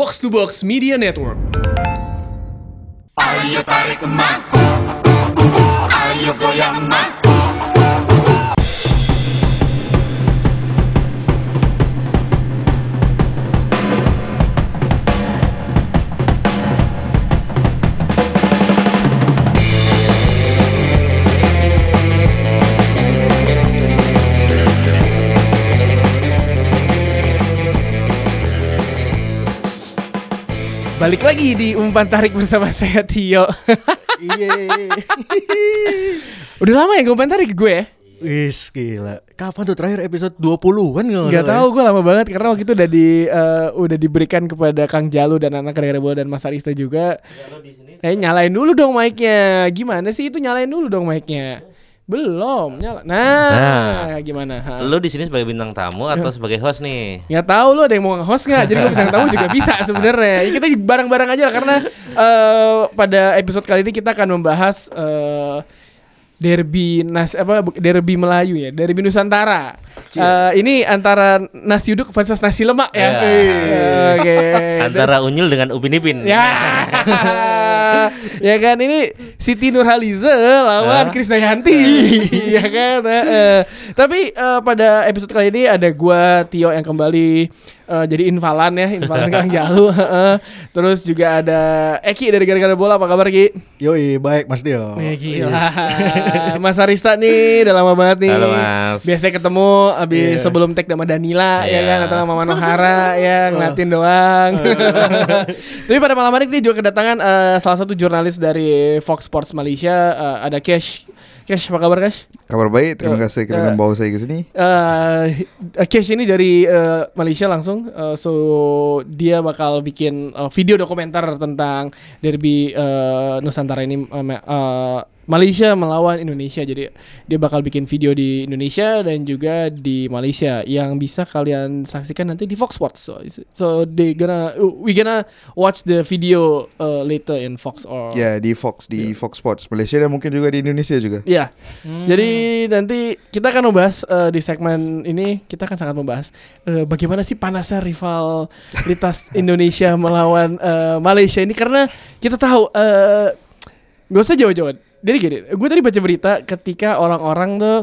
Box to Box Media Network. Ayo tarik emak Ayo goyang emak Balik lagi di umpan tarik bersama saya Tio. Iya. Udah lama ya umpan tarik gue ya? Wis gila. Kapan tuh terakhir episode 20-an kalau Gak salah tahu gue lama banget karena waktu itu udah di eh, udah diberikan kepada Kang Jalu dan anak Kedai Bola dan Mas Arista juga. Eh nyalain dulu dong mic-nya. Gimana sih itu nyalain dulu dong mic-nya? Belum nyala. Nah, gimana? Ha. Lu di sini sebagai bintang tamu atau sebagai host nih? Nggak tahu lu ada yang mau host nggak? Jadi gue bintang tamu juga bisa sebenarnya. Ya, kita bareng-bareng aja lah karena eh, pada episode kali ini kita akan membahas eh, derby nas apa derby Melayu ya, derby Nusantara. Eh, ini antara nasi uduk versus nasi lemak ya. Eh, Oke. Antara Unyil dengan Upin Ipin. Ya. ya kan ini Siti Nurhaliza lawan Hah? Krisdayanti ya kan. Eh. Tapi eh, pada episode kali ini ada gua Tio yang kembali eh, jadi invalan ya, invalan Kang Jalu. eh. Terus juga ada Eki dari gara-gara bola apa kabar Ki? Yoi, baik Mas Dio. Eh, gila. Mas Arista nih udah lama banget nih. Halo, Mas. Biasanya ketemu abis Iya. sebelum take sama Danila ya Iya. kan atau sama Manohara ya ngeliatin doang. Tapi pada malam hari ini juga kedatangan eh, salah satu jurnalis dari Fox Sports Malaysia eh, ada Cash. Cash apa kabar Cash? Kabar baik, terima Ya, kasih ya. kerana bawa saya ke sini. Eh, Cash ini dari eh, Malaysia langsung, Eh, so dia bakal bikin eh, video dokumenter tentang derby eh, Nusantara ini me- eh, Malaysia melawan Indonesia. Jadi dia bakal bikin video di Indonesia dan juga di Malaysia yang bisa kalian saksikan nanti di Fox Sports. So, so they gonna we gonna watch the video uh, later in Fox or Ya di Fox di Fox Sports Malaysia dan mungkin juga di Indonesia juga. Iya. Jadi nanti kita akan membahas eh, di segmen ini kita akan sangat membahas eh, bagaimana sih panasnya rivalitas Indonesia melawan eh, Malaysia ini karena kita tahu eh gak usah jauh-jauh. Jadi gini, gue tadi baca berita ketika orang-orang tuh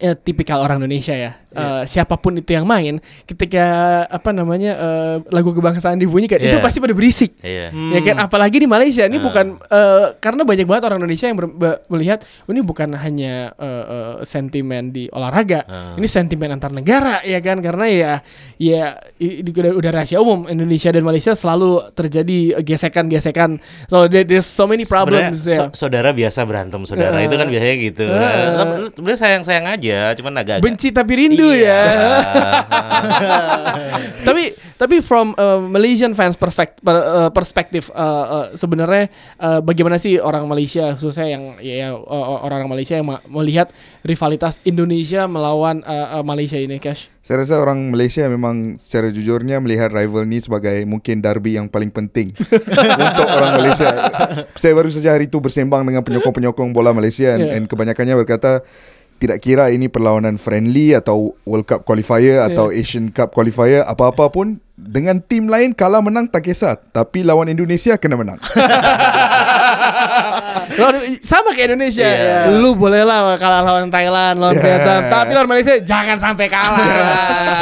ya tipikal orang Indonesia ya. Eh, siapa pun itu yang main ketika apa namanya eh, lagu kebangsaan dibunyikan itu Iya. pasti pada berisik. Iya. Ya kan apalagi di Malaysia ini Ah. bukan eh, karena banyak banget orang Indonesia yang melihat oh, ini bukan hanya eh, eh, sentimen di olahraga, Ah. ini sentimen antar negara ya kan karena ya ya i- di- udah, udah rahasia umum Indonesia dan Malaysia selalu terjadi gesekan-gesekan. So there- there's so many problems ya. so- saudara biasa berantem saudara Eh. itu kan biasanya gitu. Eh. Sebenarnya sayang-sayang aja, cuman agak Benci tapi rindu Iya. ya. tapi tapi from uh, Malaysian fans perfect per- uh, perspektif uh, uh, sebenarnya uh, bagaimana sih orang Malaysia khususnya yang ya, ya, uh, orang-orang Malaysia yang ma- melihat rivalitas Indonesia melawan uh, uh, Malaysia ini Cash? Saya rasa orang Malaysia memang secara jujurnya melihat rival ni sebagai mungkin derby yang paling penting untuk orang Malaysia. Saya baru saja hari itu bersembang dengan penyokong-penyokong bola Malaysia Yeah. dan, dan kebanyakannya berkata tidak kira ini perlawanan friendly atau World Cup qualifier atau Asian Cup qualifier apa-apa pun dengan tim lain kalah menang tak kisah tapi lawan Indonesia kena menang. Sama kayak Indonesia. Iya. Lu boleh lah kalah lawan Thailand, lawan Vietnam, tapi lawan Malaysia jangan sampai kalah.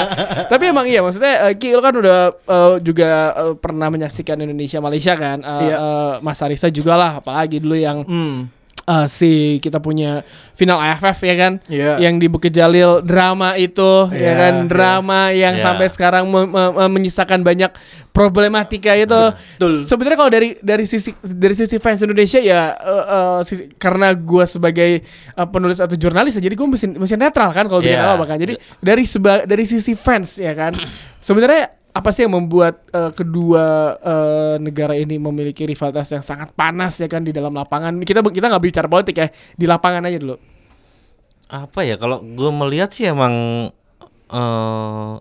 tapi emang iya maksudnya eh, Ki lu kan udah eh, juga eh, pernah menyaksikan Indonesia Malaysia kan. Eh, Iya. eh, Mas Arisa juga lah apalagi dulu yang Hmm. Eh, si kita punya final AFF ya kan Iya. yang di Bukit Jalil drama itu ya Iya, kan iya. drama yang Iya. sampai sekarang me- me- me- menyisakan banyak problematika itu Betul. sebenarnya kalau dari dari sisi dari sisi fans Indonesia ya eh, eh, sisi- karena gue sebagai eh, penulis atau jurnalis ya, jadi gue mesti mesti netral kan kalau bikin Iya. apa kan jadi dari seba, dari sisi fans ya kan sebenarnya apa sih yang membuat eh, kedua eh, negara ini memiliki rivalitas yang sangat panas ya kan di dalam lapangan? Kita kita nggak bicara politik ya di lapangan aja dulu. Apa ya kalau gue melihat sih emang eh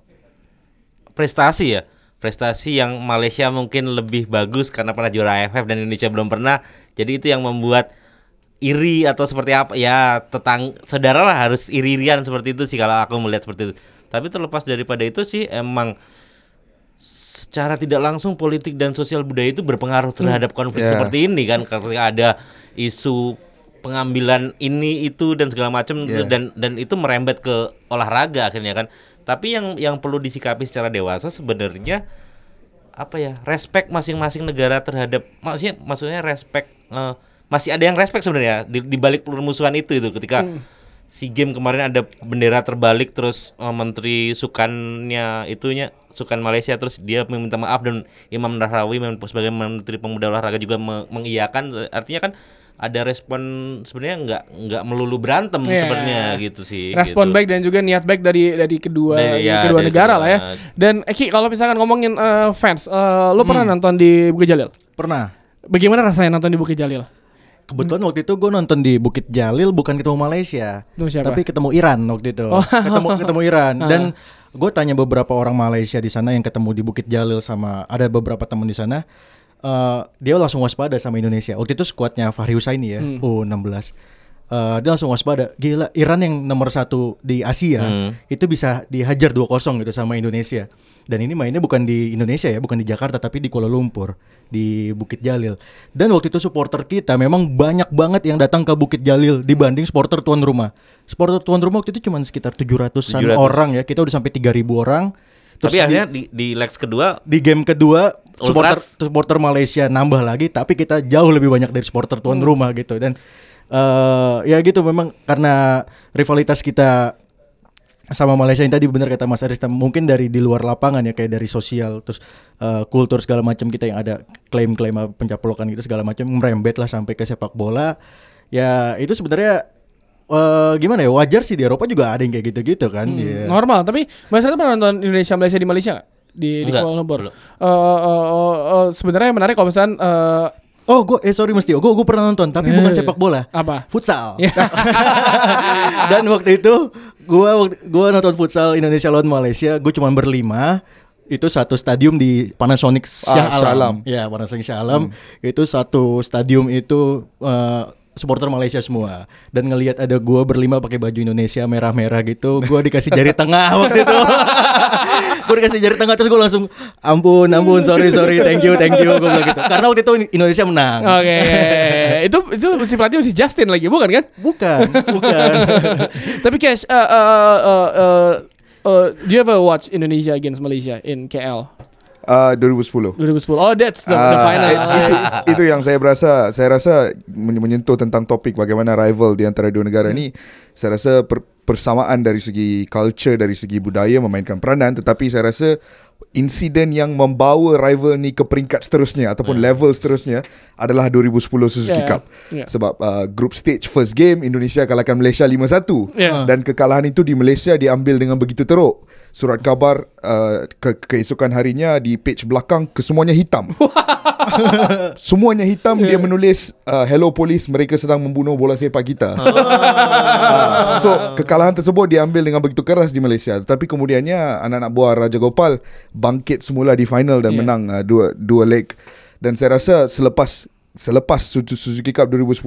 prestasi ya. Prestasi yang Malaysia mungkin lebih bagus karena pernah juara AFF dan Indonesia belum pernah. Jadi itu yang membuat iri atau seperti apa ya tetang saudara lah harus iri-irian seperti itu sih kalau aku melihat seperti itu. Tapi terlepas daripada itu sih emang secara tidak langsung politik dan sosial budaya itu berpengaruh terhadap konflik Ya. seperti ini kan ketika ada isu pengambilan ini itu dan segala macam Ya. dan dan itu merembet ke olahraga akhirnya kan tapi yang yang perlu disikapi secara dewasa sebenarnya apa ya respect masing-masing negara terhadap maksudnya maksudnya respect eh, masih ada yang respect sebenarnya di, di balik permusuhan itu itu ketika si game kemarin ada bendera terbalik terus eh, menteri sukannya itunya sukan Malaysia terus dia meminta maaf dan Imam Nahrawi sebagai menteri pemuda olahraga juga me- mengiyakan artinya kan ada respon sebenarnya nggak nggak melulu berantem Iya. sebenarnya gitu sih respon gitu. baik dan juga niat baik dari dari kedua Dari- ya, kedua dari negara kedua. lah ya. Dan Eki kalau misalkan ngomongin eh, fans, eh, lo pernah nonton di Bukit Jalil? Pernah. Bagaimana rasanya nonton di Bukit Jalil? Kebetulan waktu itu gue nonton di Bukit Jalil bukan ketemu Malaysia, Ketemu siapa? tapi ketemu Iran waktu itu. Oh. Ketemu ketemu Iran dan gue tanya beberapa orang Malaysia di sana yang ketemu di Bukit Jalil sama ada beberapa teman di sana. eh, dia langsung waspada sama Indonesia. Waktu itu skuadnya Fahri Husaini ya, U16. Eh, dia langsung waspada. Gila, Iran yang nomor satu di Asia Hmm. itu bisa dihajar 2-0 gitu sama Indonesia. Dan ini mainnya bukan di Indonesia ya, bukan di Jakarta tapi di Kuala Lumpur, di Bukit Jalil. Dan waktu itu supporter kita memang banyak banget yang datang ke Bukit Jalil dibanding supporter tuan rumah. Supporter tuan rumah waktu itu cuma sekitar 700-an 700. orang ya. Kita udah sampai 3000 orang. Terus tapi di- akhirnya di, di legs kedua di game kedua supporter Ultras. supporter Malaysia nambah lagi tapi kita jauh lebih banyak dari supporter tuan rumah gitu dan eh ya gitu memang karena rivalitas kita sama Malaysia yang tadi benar kata Mas Arista mungkin dari di luar lapangan ya kayak dari sosial terus eh, kultur segala macam kita yang ada klaim-klaim pencaplokan gitu segala macam merembet lah sampai ke sepak bola ya itu sebenarnya eh, gimana ya wajar sih di Eropa juga ada yang kayak gitu-gitu kan Iya. Normal, tapi Mas Ata pernah nonton Indonesia Malaysia di Malaysia nggak? Di, di Kuala Lumpur. Eh, eh, eh, eh, sebenarnya yang menarik kalau misalkan eh, Oh, gue eh sorry Mas Tio, gue gue pernah nonton tapi bukan Eh, sepak bola. apa? Futsal. Ya. Dan waktu itu gua waktu- gua nonton futsal Indonesia lawan Malaysia, gue cuma berlima. Itu satu stadium di Panasonic Shah Ah, Alam. Alam. Ya, Panasonic Shah Alam. Itu satu stadium itu eh, supporter Malaysia semua. Dan ngelihat ada gua berlima pakai baju Indonesia merah-merah gitu, gua dikasih jari tengah waktu itu. gue dikasih jari tengah terus gue langsung ampun ampun sorry sorry thank you thank you gue bilang gitu karena waktu itu Indonesia menang Oke, itu itu si pelatih si Justin lagi, bukan kan? bukan bukan Tapi Cash, uh, uh, uh, uh, uh, do you ever watch Indonesia against Malaysia in KL Uh, 2010. 2010? Oh, that's the, the Ah, final. it- itu, itu yang saya berasa saya rasa men- menyentuh tentang topik bagaimana rival di antara dua negara Hmm. ini saya rasa per, persamaan dari segi culture dari segi budaya memainkan peranan. Tetapi saya rasa insiden yang membawa rival ni ke peringkat seterusnya ataupun level seterusnya adalah 2010 Suzuki Yeah, Cup. Yeah. sebab uh, group stage first game Indonesia kalahkan Malaysia 5-1 Yeah. dan kekalahan itu di Malaysia diambil dengan begitu teruk surat khabar uh, ke keesokan harinya di page belakang kesemuanya hitam. Semuanya hitam Dia menulis uh, Hello police Mereka sedang membunuh bola sepak kita. Ah, So kekalahan tersebut Diambil dengan begitu keras di Malaysia. Tapi kemudiannya Anak-anak buah Raja Gopal Bangkit semula di final Dan Yeah. menang uh, dua dua leg. Dan saya rasa Selepas Selepas Suzu- Suzuki Cup 2010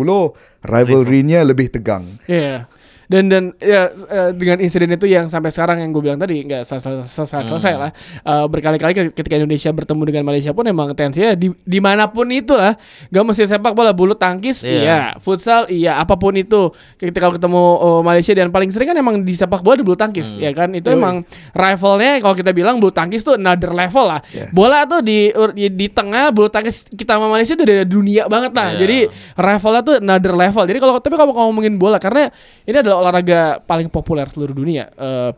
Rivalry-nya lebih tegang. Iya. Dan dan ya eh, dengan insiden itu yang sampai sekarang yang gue bilang tadi nggak selesai selesai, selesai lah. Eh, berkali-kali ketika Indonesia bertemu dengan Malaysia pun emang tensinya di di mana pun itu lah. Gak mesti sepak bola, bulu tangkis, Iya. iya, futsal, iya, apa pun itu. Ketika ketemu oh, Malaysia dan paling sering kan emang di sepak bola di bulu tangkis, ya kan. Itu emang rivalnya kalau kita bilang bulu tangkis tuh another level lah. Bola tuh di, di di tengah bulu tangkis kita sama Malaysia tuh udah dunia banget lah. Iya. Jadi rivalnya tuh another level. Jadi kalau tapi kalau ngomongin bola karena ini adalah olahraga paling populer seluruh dunia. Eh,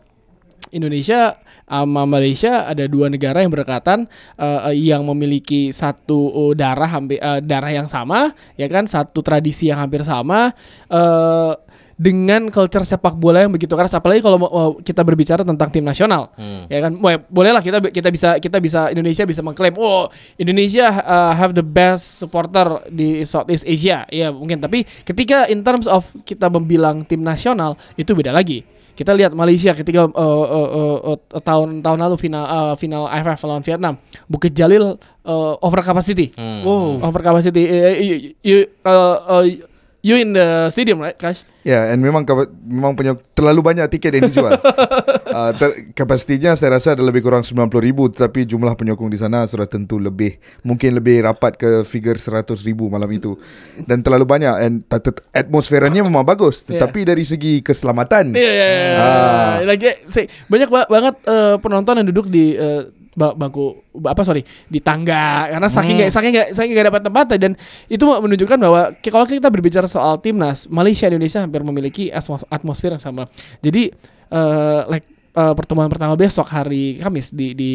Indonesia sama Malaysia ada dua negara yang berdekatan eh, yang memiliki satu eh, darah hampir eh, darah yang sama ya kan satu tradisi yang hampir sama eh, dengan culture sepak bola yang begitu keras apalagi kalau kita berbicara tentang tim nasional Hmm. ya kan? Wah, bolehlah kita kita bisa kita bisa Indonesia bisa mengklaim oh Indonesia uh, have the best supporter di Southeast Asia. Ya mungkin. Tapi ketika in terms of kita membilang tim nasional itu beda lagi. Kita lihat Malaysia ketika uh, uh, uh, uh, tahun tahun lalu final uh, final AFF lawan Vietnam Bukit Jalil uh, over capacity. Hmm. wow. Over capacity. Eh, you- you- uh, uh, you in the stadium right, Cash? Ya, yeah, and memang memang punya terlalu banyak tiket yang dijual. uh, ter, kapasitinya saya rasa ada lebih kurang 90 ribu tetapi jumlah penyokong di sana sudah tentu lebih mungkin lebih rapat ke figure 100 ribu malam itu dan terlalu banyak and atmosferanya memang bagus Yeah. tetapi dari segi keselamatan Iya, iya, iya. Ah. Lagi say, banyak ba- banget eh, penonton yang duduk di ba- bangku ba- apa sorry di tangga karena saking nggak saking nggak saking nggak dapat tempatnya dan itu menunjukkan bahwa kalau kita berbicara soal timnas Malaysia Indonesia hampir memiliki atmos- atmosfer yang sama. Jadi eh, like eh, pertemuan pertama besok hari Kamis di di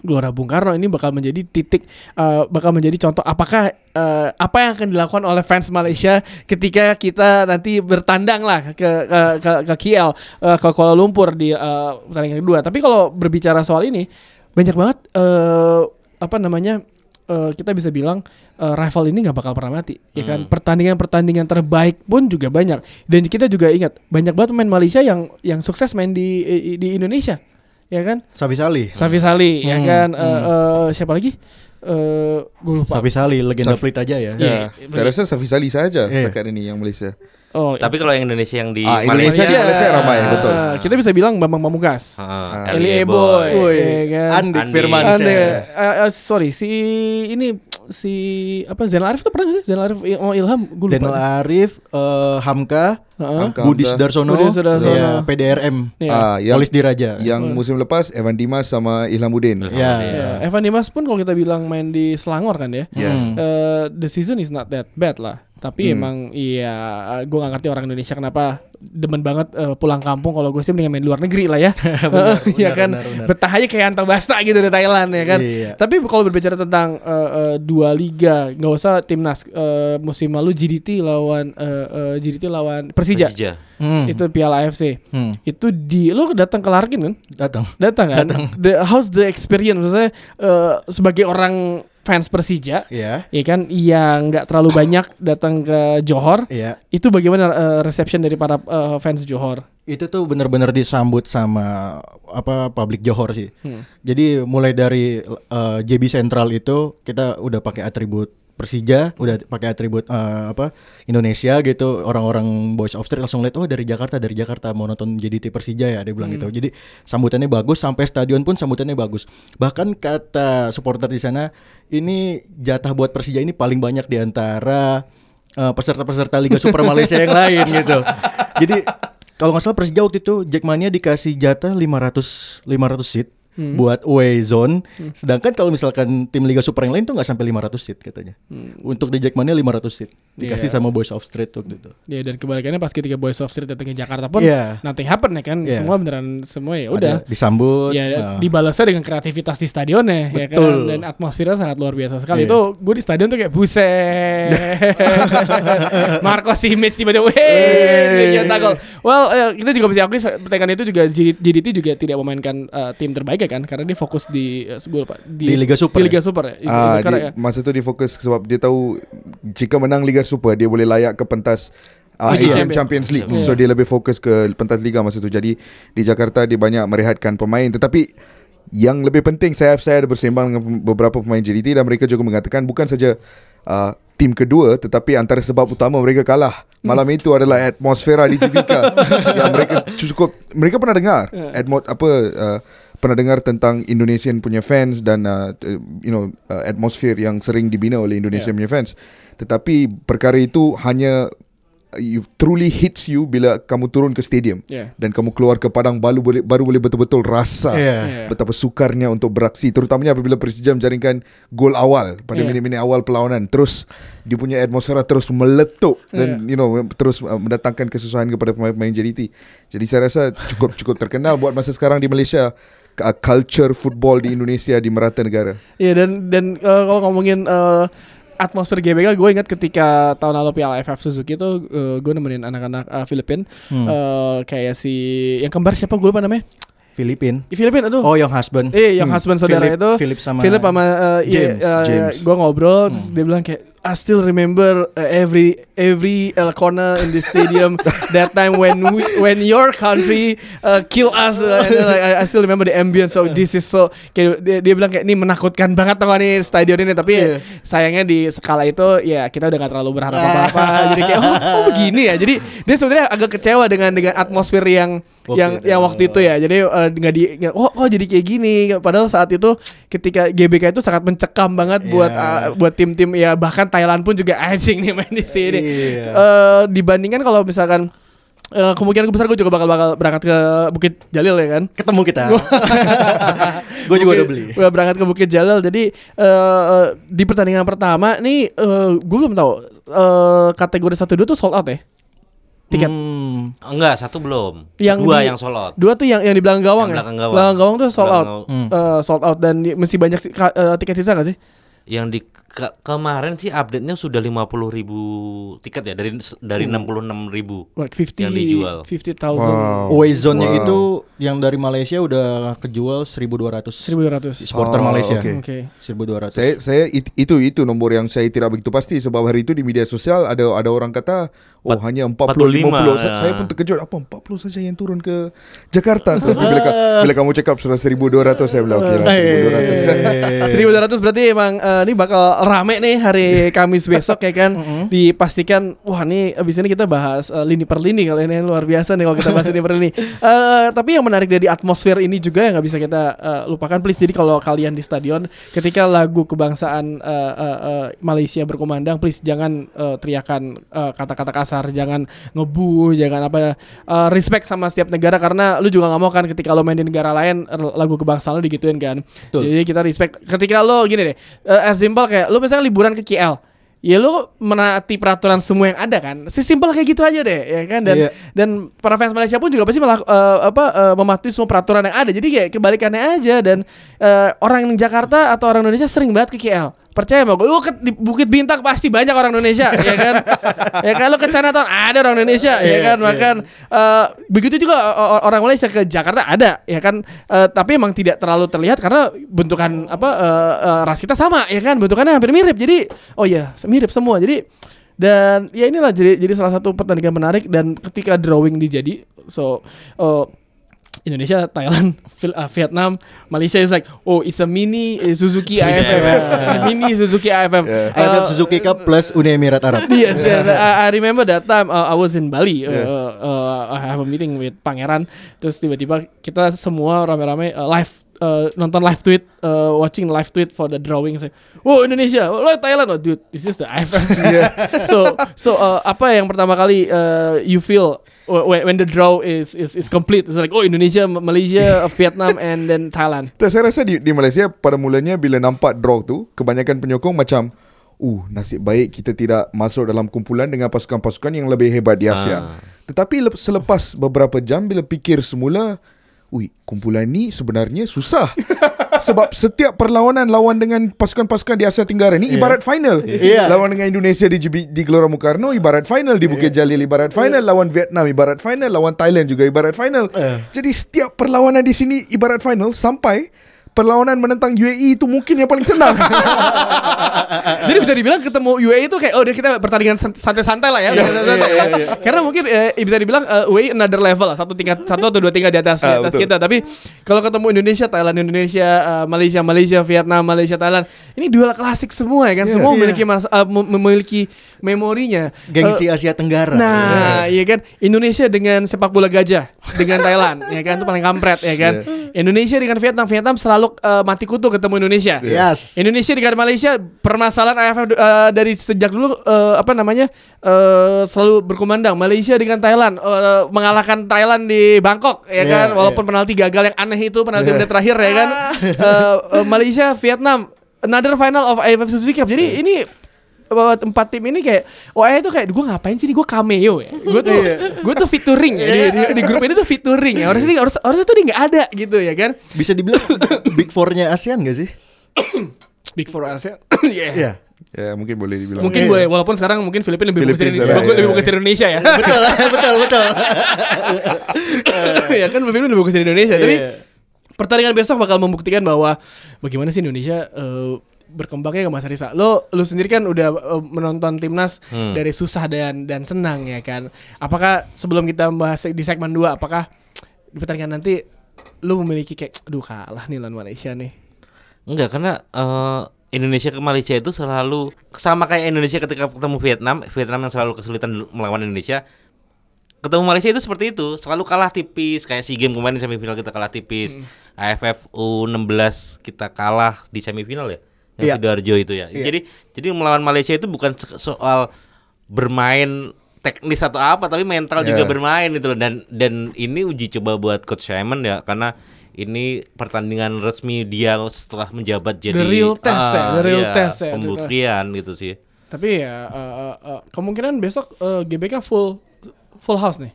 Gelora Bung Karno ini bakal menjadi titik eh, bakal menjadi contoh apakah eh, apa yang akan dilakukan oleh fans Malaysia ketika kita nanti bertandang lah ke ke ke, ke KL eh, ke Kuala Lumpur di eh, pertandingan kedua. Tapi kalau berbicara soal ini banyak banget eh, apa namanya eh, kita bisa bilang eh, rival ini nggak bakal pernah mati ya kan pertandingan-pertandingan terbaik pun juga banyak dan kita juga ingat banyak banget pemain Malaysia yang yang sukses main di di Indonesia ya kan Safi Salih. Safi Sali ya Hmm, kan Eh, eh, siapa lagi eh gue lupa Safi Salih legenda Safi- Fleet aja ya. Iya. Ya, saya rasa Safi Salih saja Iya. setakat ini yang Malaysia. Oh Tapi kalau yang Indonesia yang di Ah, Indonesia Malaysia, di Malaysia ramai, betul. eh, kita bisa bilang Bambang Pamungkas Ah, Eli LA Eboy Boy. ya kan Andik Andi. Firmansyah. Ande, eh, eh, sorry si ini si apa Zainal Arif tuh pernah sih Zainal Arif oh, Ilham gue lupa Zainal Arif, eh, Hamka, Heeh. Hamka. Budi Sudarsono, Budi Sudarsono. ya, PDRM, Iya. Ah, yang Polis Diraja. yang musim lepas Evan Dimas sama Ilhamuddin. Ya. Ya, Evan Dimas pun kalau kita bilang main di Selangor kan ya. Hmm. Eh, the season is not that bad lah. Tapi Hmm. emang iya gue gak ngerti orang Indonesia kenapa demen banget eh, pulang kampung kalau gue sih mendingan main luar negeri lah ya. Benar, ya benar, kan benar, benar. betah aja kayak Anto Basta gitu di Thailand ya kan. Iya. Tapi kalau berbicara tentang eh, eh, dua liga, nggak usah timnas eh, musim lalu GDT lawan eh, eh, GDT lawan Persija. Persija. Hmm. Itu Piala AFC. Hmm. Itu di lo datang ke Larkin kan? Datang. Datang kan? The, how's the experience? Maksudnya eh, sebagai orang fans Persija, Iya. ya kan, yang nggak terlalu banyak datang ke Johor, Iya. itu bagaimana eh, reception dari para eh, fans Johor? Itu tuh benar-benar disambut sama apa publik Johor sih. Hmm. Jadi mulai dari eh, JB Central itu kita udah pakai atribut Persija, udah pakai atribut eh, apa Indonesia gitu. Orang-orang Boys of Street langsung lihat oh dari Jakarta, dari Jakarta mau nonton JDT Persija ya dia bilang gitu. Jadi sambutannya bagus sampai stadion pun sambutannya bagus. Bahkan kata supporter di sana ini jatah buat Persija ini paling banyak di antara eh, peserta-peserta Liga Super Malaysia yang lain gitu. Jadi kalau nggak salah Persija waktu itu Jackmania dikasih jatah 500 500 seat buat away zone. Sedangkan kalau misalkan tim Liga Super yang lain tuh nggak sampai 500 seat katanya. Untuk di Jackmania 500 seat dikasih Iya. sama Boys of Street waktu itu. Ya dan kebalikannya pas ketika Boys of Street datang ke Jakarta pun Iya. nothing happen ya kan, Iya. semua beneran semua ya udah. Disambut. Ya nah. dibalasnya dengan kreativitas di stadionnya ya kan Betul. dan atmosfernya sangat luar biasa sekali. Iya. Itu gue di stadion tuh kayak buset. Marco Simic tiba-tiba weh gol. Well, eh, kita juga bisa akui pertandingan itu juga JDT juga tidak memainkan eh, tim terbaik ya kan karena dia fokus di eh, gue lupa Di Liga Super Di ya? Liga Super ya. Is- Ah, is dia, ya? masa tu dia fokus sebab dia tahu jika menang Liga Super dia boleh layak ke pentas uh, Asian Champion. Champions League. Yeah. So dia lebih fokus ke pentas liga masa tu. Jadi di Jakarta dia banyak merehatkan pemain tetapi yang lebih penting saya saya ada bersembang dengan beberapa pemain JDT dan mereka juga mengatakan bukan saja uh, tim kedua tetapi antara sebab utama mereka kalah malam itu adalah atmosfera di GBK yang mereka cukup mereka pernah dengar atmo, apa uh, pernah dengar tentang Indonesian punya fans dan uh, you know uh, atmosfer yang sering dibina oleh Indonesian punya fans tetapi perkara itu hanya uh, you truly hits you bila kamu turun ke stadium Yeah. dan kamu keluar ke padang baru boleh baru boleh betul-betul rasa. Yeah. betapa sukarnya untuk beraksi terutamanya apabila Persija menjaringkan gol awal pada Yeah. minit-minit awal perlawanan terus dia punya atmosfera terus meletup dan you know terus uh, mendatangkan kesusahan kepada pemain-pemain JDT. Jadi saya rasa cukup cukup terkenal buat masa sekarang di Malaysia uh, culture football di Indonesia di merata negara. Iya dan dan eh, kalau ngomongin eh, atmosfer GBK, gue ingat ketika tahun lalu Piala AFF Suzuki itu gue nemenin anak-anak eh, Filipin Hmm. eh, kayak si yang kembar siapa gue lupa namanya Filipin. Di Filipina tuh. Oh, yang husband. Eh, yang Hmm, husband saudara Philip- itu Philip sama Philip sama uh, iya, James. uh, James. Gue ngobrol, terus dia bilang kayak I still remember uh, every every uh, corner in the stadium that time when we, when your country uh, kill us uh, and then, like, I, I still remember the ambience so this is so kayak dia, dia bilang kayak ini menakutkan banget tau nih stadion ini tapi Iya. sayangnya di skala itu ya kita udah gak terlalu berharap apa-apa jadi kayak oh, oh begini ya jadi dia sebenarnya agak kecewa dengan dengan atmosfer yang Waktu yang itu. yang waktu itu ya jadi eh, nggak di nggak- oh oh jadi kayak gini padahal saat itu ketika GBK itu sangat mencekam banget buat Iya. uh, buat tim-tim ya bahkan Thailand pun juga asing nih main di sini Iya. Eh, dibandingkan kalau misalkan eh, kemungkinan besar gue juga bakal bakal berangkat ke Bukit Jalil ya kan Ketemu kita. Gue juga udah beli. Gue berangkat ke Bukit Jalil jadi eh, eh, di pertandingan pertama nih gue belum tahu eh, kategori satu dua tuh sold out ya tiket Hmm. Enggak, satu belum. Yang Dua di- yang sold out. Dua tuh yang yang di belakang gawang Yang ya. belakang gawang. gawang tuh sold out. Belakang Hmm. Eh, sold out dan masih banyak eh, tiket sisa gak sih? Yang di ke- kemarin sih update-nya sudah 50 ribu tiket ya dari dari 66 ribu Like 50 yang dijual. 50,000 Wow. Away zone-nya Wow. itu yang dari Malaysia udah kejual 1200. 1200. Supporter Oh, Malaysia. oke. Oke. 1200. Saya saya it- itu itu nomor yang saya tidak begitu pasti sebab hari itu di media sosial ada ada orang kata oh Empat- hanya 40 50. 45, Saya, ya. saya pun terkejut apa 40 saja yang turun ke Jakarta. Tapi bila, ka- bila kamu cakap sudah 1200 saya bilang okey lah 1200. 1200 berarti emang eh, ini bakal rame nih hari Kamis besok ya kan. Dipastikan wah nih abis ini kita bahas eh, lini per lini kalau ini luar biasa nih kalau kita bahas lini per lini. Eh, tapi yang menarik dari atmosfer ini juga yang nggak bisa kita eh, lupakan please. Jadi kalau kalian di stadion ketika lagu kebangsaan eh, eh, eh, Malaysia berkumandang please jangan eh, teriakan kata-kata kasar, jangan ngebu, jangan apa eh, respect sama setiap negara karena lu juga nggak mau kan ketika lo main di negara lain lagu kebangsaan lu digituin kan. Betul. Jadi kita respect ketika lo gini deh, eh, as simple kayak lo misalnya liburan ke KL, ya lo menaati peraturan semua yang ada kan, sesimpel kayak gitu aja deh, ya kan dan Iya. dan para fans Malaysia pun juga pasti melak- eh, apa eh, mematuhi semua peraturan yang ada. Jadi kayak kebalikannya aja dan eh, orang Jakarta atau orang Indonesia sering banget ke KL. Percaya sama gue, lu ke di Bukit Bintang pasti banyak orang Indonesia, ya kan? ya kan lu ke Chinatown ada orang Indonesia, ya Iya, kan? iya. Bahkan eh, begitu juga orang Malaysia ke Jakarta ada, ya kan? Eh, tapi emang tidak terlalu terlihat karena bentukan apa eh, eh, ras kita sama, ya kan? Bentukannya hampir mirip. Jadi, oh ya, mirip semua. Jadi dan ya inilah jadi jadi salah satu pertandingan menarik dan ketika drawing dijadi so eh, Indonesia, Thailand, uh, Vietnam, Malaysia is like oh it's a mini eh, Suzuki IFF, mini Suzuki IFF. IFF Uh, Suzuki Cup plus Uni Emirat Arab. Yes, yes. I, I remember that time uh, I was in Bali. Uh, Yeah. uh, I have a meeting with Pangeran. Terus tiba-tiba kita semua rame-rame uh, live uh, nonton live tweet, uh, watching live tweet for the drawing. Say, oh Indonesia, oh lo Thailand, oh dude, this is the IFF. so, so uh, apa yang pertama kali uh, you feel wh- when, when the draw is is is complete? It's like oh Indonesia, Malaysia, Vietnam, and then Thailand. Tak, saya rasa di, di Malaysia pada mulanya bila nampak draw tu, kebanyakan penyokong macam Uh, nasib baik kita tidak masuk dalam kumpulan dengan pasukan-pasukan yang lebih hebat di Asia. Ah. Tetapi lep- selepas beberapa jam bila fikir semula, ui, kumpulan ni sebenarnya susah. Sebab setiap perlawanan lawan dengan pasukan-pasukan di Asia Tenggara ni ibarat final. Yeah. Lawan dengan Indonesia di, di Gelora Bung Karno ibarat final di Bukit Jalil ibarat final lawan Vietnam ibarat final lawan Thailand juga ibarat final. Jadi setiap perlawanan di sini ibarat final sampai perlawanan menentang UAE itu mungkin yang paling senang. Jadi bisa dibilang ketemu UAE itu kayak oh dia kita pertandingan san- santai-santai lah ya, udah santai-santai ya. Karena mungkin eh, bisa dibilang eh, UAE another level lah, satu tingkat satu atau dua tingkat di atas di Ah, atas betul. kita. Tapi kalau ketemu Indonesia, Thailand, Indonesia, eh, Malaysia, Malaysia, Vietnam, Malaysia, Thailand, ini duel klasik semua ya kan. Iya. Semua Iya. memiliki mas- mem- memiliki memorinya. Gengsi Eh, Asia Tenggara. Nah, iya kan Indonesia dengan sepak bola gajah dengan Thailand, ya kan itu paling kampret ya kan. Indonesia dengan Vietnam, Vietnam selalu eh, mati kutu ketemu Indonesia. Yes. Indonesia dengan Malaysia permasalahan AFF eh, dari sejak dulu eh, apa namanya eh, selalu berkumandang. Malaysia dengan Thailand eh, mengalahkan Thailand di Bangkok ya Iya, kan walaupun iya. penalti gagal yang aneh itu penalti menit terakhir ya kan. Eh, eh, Malaysia Vietnam another final of AFF Suzuki Cup. Jadi ini bahwa empat tim ini kayak oh itu kayak gue ngapain sih gue cameo ya gue tuh gue tuh featuring ya di, di- di grup ini tuh featuring ya harusnya harus harusnya tuh dia nggak ada gitu ya kan Bisa dibilang Big Four-nya ASEAN gak sih? big four Asia yeah. Iya. ya, mungkin boleh dibilang. Mungkin Iya. boleh walaupun sekarang mungkin Filipina lebih bagus dari lebih, iya. lebih bagus dari Indonesia ya. betul, betul, betul. ya kan Filipina lebih bagus dari Indonesia tapi Iya. pertandingan besok bakal membuktikan bahwa bagaimana sih Indonesia eh, berkembangnya ke Mas Risa. Lo lu sendiri kan udah eh, menonton timnas Hmm. dari susah dan dan senang ya kan. Apakah sebelum kita bahas di segmen 2 apakah di pertandingan nanti lu memiliki kayak aduh kalah nih lawan Malaysia nih. Enggak, karena eh, Indonesia ke Malaysia itu selalu sama kayak Indonesia ketika ketemu Vietnam, Vietnam yang selalu kesulitan melawan Indonesia. Ketemu Malaysia itu seperti itu, selalu kalah tipis kayak SEA Games kemarin semifinal kita kalah tipis. AFF U16 kita kalah di semifinal ya. Yang Iya. Sidoarjo itu ya. Jadi jadi melawan Malaysia itu bukan soal bermain teknis atau apa tapi mental juga Ya. bermain itu loh dan dan ini uji coba buat coach Simon ya karena ini pertandingan resmi dia setelah menjabat jadi The real test ya, ah, the real iya, test ya. pembuktian gitu sih Tapi ya eh, eh, kemungkinan besok eh, GBK full full house nih.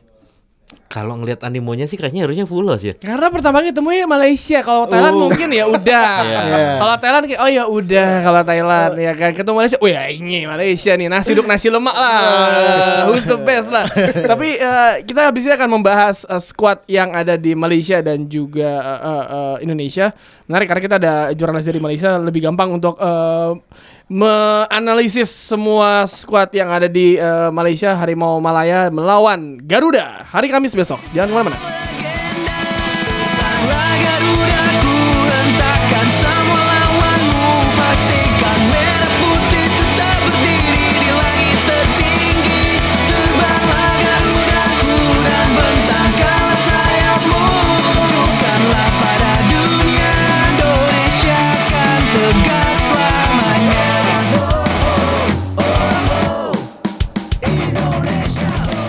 Kalau ngelihat animonya sih kayaknya harusnya full house ya Karena pertama ketemunya Malaysia. Kalau Thailand mungkin ya udah. Kalau Thailand kayak oh ya udah kalau Thailand ya kan ketemu Malaysia. Oh ya ini Malaysia nih nasi uduk nasi lemak lah. Who's the best lah. Tapi eh, kita habis ini akan membahas eh, squad yang ada di Malaysia dan juga eh, eh, Indonesia. Menarik karena kita ada jurnalis dari Malaysia lebih gampang untuk eh, menganalisis semua squad yang ada di eh, Malaysia Harimau Malaya melawan Garuda hari Kamis besok. Jangan ke mana-mana.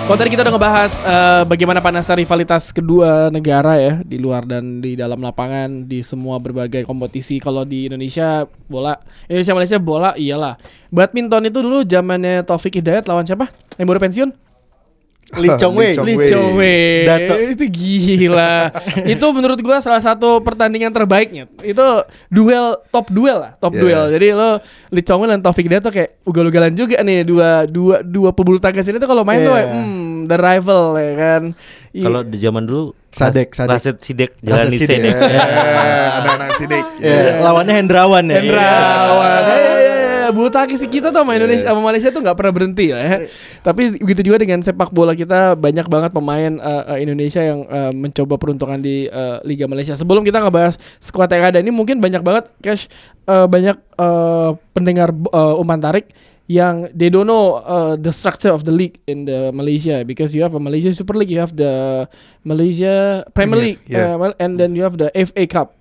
Kalau tadi kita udah ngebahas eh, bagaimana panasnya rivalitas kedua negara ya di luar dan di dalam lapangan di semua berbagai kompetisi. Kalau di Indonesia bola, Indonesia Malaysia bola iyalah. Badminton itu dulu zamannya Taufik Hidayat lawan siapa? Yang baru pensiun? Lee Chong Wei. Lee Chong Wei. Itu gila. itu menurut gua salah satu pertandingan terbaiknya. Itu duel top duel lah, top Yeah. duel. Jadi lo Lee Chong Wei dan Taufik Hidayat tuh kayak ugal-ugalan juga nih dua dua dua pebulu tangkis ini tuh kalau main tuh Yeah. hmm, the rival ya kan. Kalau di zaman dulu Sadek, Sadek. Rasid Sidek Jalani Sidek. Sidek anak-anak sidik. Ya, lawannya Hendrawan ya. Hendrawan. Eh, eh, bulu tangkis kita tuh sama Indonesia sama Malaysia tuh nggak pernah berhenti ya. Tapi begitu juga dengan sepak bola kita banyak banget pemain eh, Indonesia yang eh, mencoba peruntungan di eh, Liga Malaysia. Sebelum kita ngebahas skuad yang ada ini mungkin banyak banget cash eh, banyak eh, pendengar eh, umpan tarik yang they don't know uh, the structure of the league in the Malaysia because you have a Malaysia Super League, you have the Malaysia Premier League, yeah. uh, and then you have the FA Cup.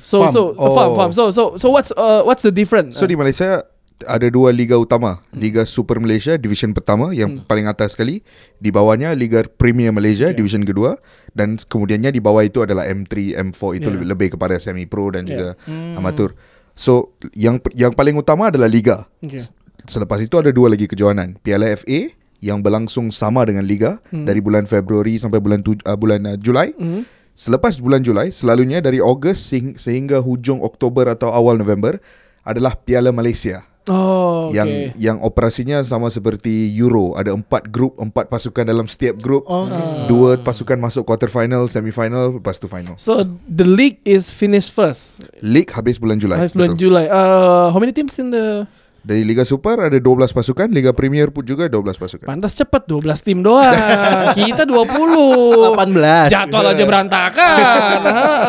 So Farm. so the farm Oh. farm. So so so what's uh, what's the difference? So di Malaysia ada dua liga utama, Liga Super Malaysia division pertama yang paling atas sekali, di bawahnya Liga Premier Malaysia division kedua dan kemudiannya di bawah itu adalah M3, M4 itu Yeah. lebih, lebih kepada semi pro dan Yeah. juga amatur. So yang yang paling utama adalah liga. Okay. Selepas itu ada dua lagi kejohanan, Piala FA yang berlangsung sama dengan liga dari bulan Februari sampai bulan tu, uh, bulan uh, Julai. Hmm. Selepas bulan Julai, selalunya dari Ogos sehing- sehingga hujung Oktober atau awal November adalah Piala Malaysia. Oh, Yang okay. yang operasinya sama seperti Euro, ada empat grup, empat pasukan dalam setiap grup. Okay. Dua pasukan masuk quarter final, semi final, lepas tu final. So the league is finished first. League habis bulan Julai. Habis bulan betul. Julai. Uh, how many teams in the Dari Liga Super ada 12 pasukan, Liga Premier pun juga 12 pasukan. Pantas cepet 12 tim doang. Kita 20. 18. Jadwal aja berantakan.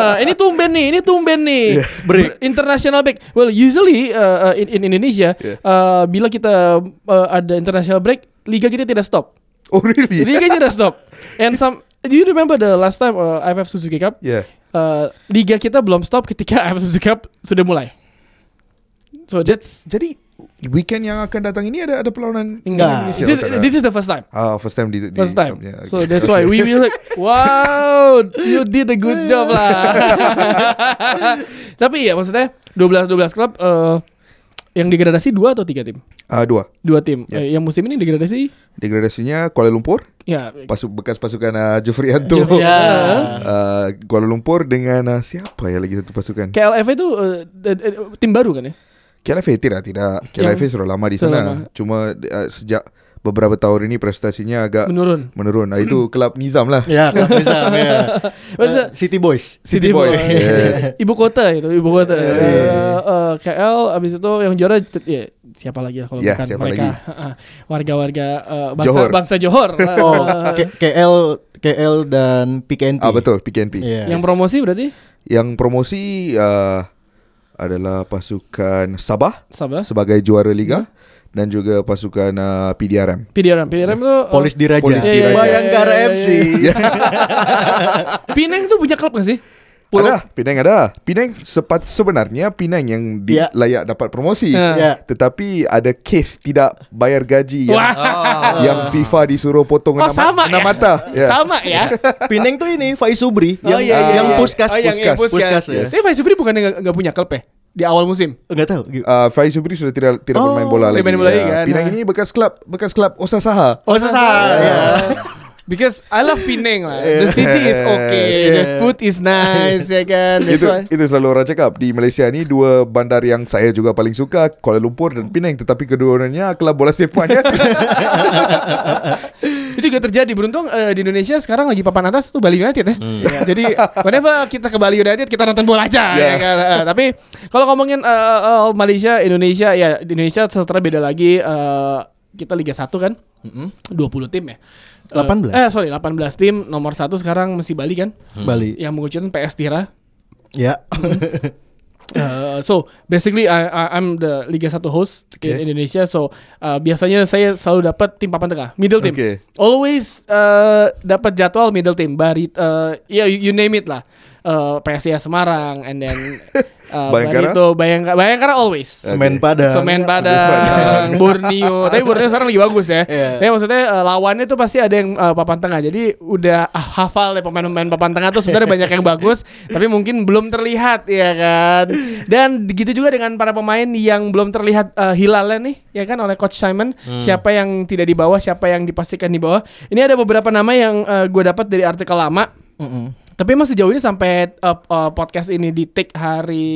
Ha, ini tumben nih, ini tumben nih. Break. International break. Well, usually uh, uh, in, in Indonesia uh, bila kita uh, ada international break, liga kita tidak stop. Oh really? Liga tidak stop. And some do you remember the last time uh, IFF Suzuki Cup? Yeah. Uh, liga kita belum stop ketika IFF Suzuki Cup sudah mulai. So that's Jadi weekend yang akan datang ini ada ada perlawanan Enggak. Indonesia? this is, this is the first time. Ah, first time di, di First time. yeah, So okay. that's why we will like, wow, you did a good job lah. Tapi ya maksudnya 12 12 klub eh, yang degradasi dua atau tiga tim? Ah, dua. Dua tim. Ya. Eh, yang musim ini degradasi Degradasinya Kuala Lumpur, ya pasuk bekas pasukan uh, Jufrianto. Ya. Uh, Kuala Lumpur dengan uh, siapa ya lagi satu pasukan? KLF itu eh, tim baru kan ya? KLF tidak tidak. KLF sudah lama di sana. lama. Cuma uh, sejak beberapa tahun ini prestasinya agak Menurun. menurun. Nah, itu klub Nizam lah. Ya, kalau bisa ya. Masa- Eh, City Boys. City Boys, yes. Ibu kota itu, ibu kota. Iya, Eh, iya, eh, KL abis itu yang juara ya, siapa lagi ya kalau Ya, bukan siapa mereka warga-warga eh, bangsa Johor. bangsa Johor. Oh, K- KL KL dan PKNP. Ah betul, PKNP. Iya. yang promosi berarti Yang promosi uh, adalah pasukan Sabah Sabah. sebagai juara liga dan juga pasukan uh, PDRM. PDRM, PDRM itu eh, Polis Diraja. Polis Diraja. Bayangkara Iya, iya, FC. iya, Pineng tuh punya klub gak sih? Ada, Penang ada. Penang sepat, sebenarnya Penang yang di, Ya. layak dapat promosi. Ya. Ya. Tetapi ada kes tidak bayar gaji yang, Wah. Oh. yang FIFA disuruh potong Oh enam, sama enam ya? mata. Ya. Sama ya? Pineng tuh ini Faiz Subri Oh, yang iya, iya, yang iya. puskas Oh, yang, yang puskas, puskas. puskas, ya. Tapi Faiz Subri bukan nggak punya klub ya? Di awal musim. Enggak tahu. Uh, Faiz Subri sudah tidak tidak Oh, bermain bola lagi. main bola lagi Ya, kan? Penang Nah. ini bekas klub bekas klub Osasaha. Oh, sasa, ya. Because I love Penang lah. The city is okay, the Yeah. food is nice, ya kan. That's itu why. itu selalu orang cakap di Malaysia ni dua bandar yang saya juga paling suka Kuala Lumpur dan Penang tetapi kedua-duanya kelab bola sepak ya. Itu juga terjadi. Beruntung eh, di Indonesia sekarang lagi papan atas tuh Bali United ya. Jadi whenever kita ke Bali United kita nonton bola aja Ya. ya kan. Eh, tapi kalau ngomongin eh, eh, Malaysia, Indonesia ya di Indonesia setelah beda lagi eh, kita Liga 1 kan. 20 tim ya. Eh, 18. Eh sorry 18 tim nomor satu sekarang masih Bali kan. Bali. Yang mengucapkan PS Tira. Ya. Uh, so basically I, I I'm the Liga 1 host Okay. in Indonesia. So uh, biasanya saya selalu dapat tim papan tengah, middle team. Okay. Always uh, dapat jadwal middle team. Barit uh, ya you, you name it lah. Uh, PSIS Semarang and then uh, Bayangkara? Barito, Bayangkara, Bayangkara always. Semen Padang. Semen Padang, Borneo. Tapi Borneo sekarang lagi bagus ya. Iya. Tapi maksudnya uh, lawannya tuh pasti ada yang uh, papan tengah. Jadi udah ah, hafal ya pemain-pemain papan tengah tuh sebenarnya banyak yang bagus, tapi mungkin belum terlihat ya kan. Dan begitu juga dengan para pemain yang belum terlihat uh, hilalnya nih, ya kan oleh coach Simon. Siapa yang tidak di bawah, siapa yang dipastikan di bawah. Ini ada beberapa nama yang uh, gue dapat dari artikel lama. Mm-mm. Tapi emang sejauh ini sampai uh, uh, podcast ini di take hari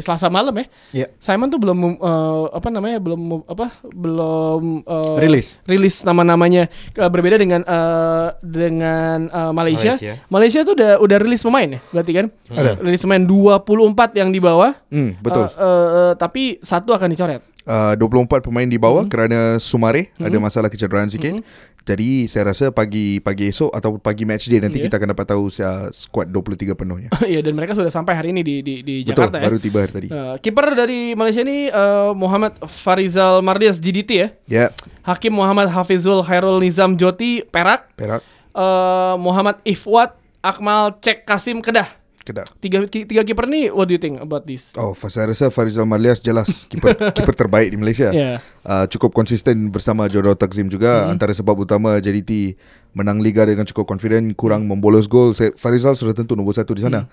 Selasa malam ya. Ya. Simon tuh belum uh, apa namanya belum apa belum uh, Rilis. rilis nama-namanya Ke- berbeda dengan uh, dengan uh, Malaysia. Malaysia. Malaysia tuh udah udah rilis pemain ya berarti kan? Ada. Rilis pemain 24 yang di bawah. Hmm, betul. Uh, uh, uh, tapi satu akan dicoret. Uh, 24 pemain di bawah Hmm. kerana Sumare ada masalah kecederaan sikit. Jadi saya rasa pagi pagi esok atau pagi match day nanti Yeah. kita akan dapat tahu uh, squad 23 penuhnya. Iya dan mereka sudah sampai hari ini di di, di Betul, Jakarta ya. baru tiba hari tadi. Uh, kiper dari Malaysia ini uh, Muhammad Farizal Mardias GDT ya. Ya, Hakim Muhammad Hafizul Khairul Nizam Joti Perak, Perak, eh, Muhammad Ifwat Akmal Cek Kasim Kedah. Kedah. Tiga ti- tiga kiper nih what do you think about this? Oh, saya rasa Farizal Marlias jelas kiper kiper terbaik di Malaysia. Yeah. Uh, cukup konsisten bersama Jodoh Takzim juga Hmm. antara sebab utama JDT menang liga dengan cukup confident kurang membolos gol. Farizal sudah tentu nombor satu di sana.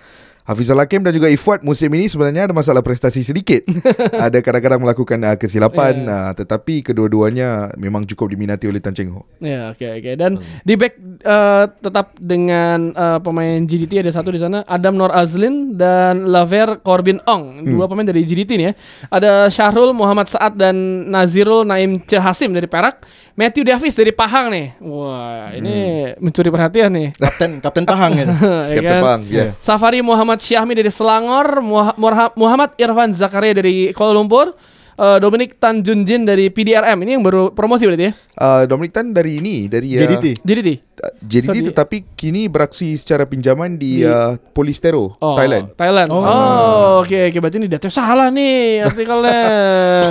Hafizal Hakim dan juga Ifwat musim ini sebenarnya ada masalah prestasi sedikit. ada kadang-kadang melakukan uh, kesilapan uh, tetapi kedua-duanya memang cukup diminati oleh Tan Cheng Ho. Ya oke oke dan di back eh, tetap dengan eh, pemain GDT ada satu di sana Adam Nor Azlin dan Laver Corbin Ong dua pemain dari GDT nih ya ada Syahrul Muhammad Saad dan Nazirul Naim Cehasim dari Perak Matthew Davis dari Pahang nih wah ini mencuri perhatian nih Kapten Kapten Pahang gitu. Ya Captain kan? Pang, ya. Safari Muhammad Syahmi dari Selangor, Muhammad Irfan Zakaria dari Kuala Lumpur, eh, Dominic Tanjunjin dari PDRM. Ini yang baru promosi berarti ya? Uh, Dominic Tan dari ini dari uh, JDT. JDT. uh, JDT So, di- tetapi kini beraksi secara pinjaman di, Di- uh, Polistero, Oh, Thailand. Thailand. Oh, oke oke berarti ini data salah nih artikelnya.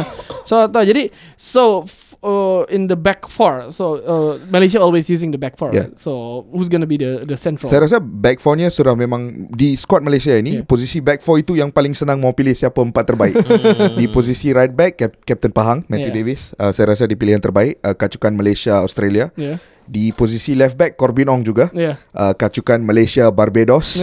so toh, jadi so uh, in the back four. So uh, Malaysia always using the back four. Yeah. right? So who's gonna be the the central? Saya rasa back four-nya sudah memang di squad Malaysia ini Yeah. posisi back four itu yang paling senang mau pilih siapa empat terbaik. di posisi right back Cap- Captain Pahang Matthew Yeah. Davis uh, saya rasa dipilih yang terbaik uh, kacukan Malaysia Australia. Yeah. Di posisi left back Corbin Ong juga. Yeah. Uh, kacukan Malaysia Barbados.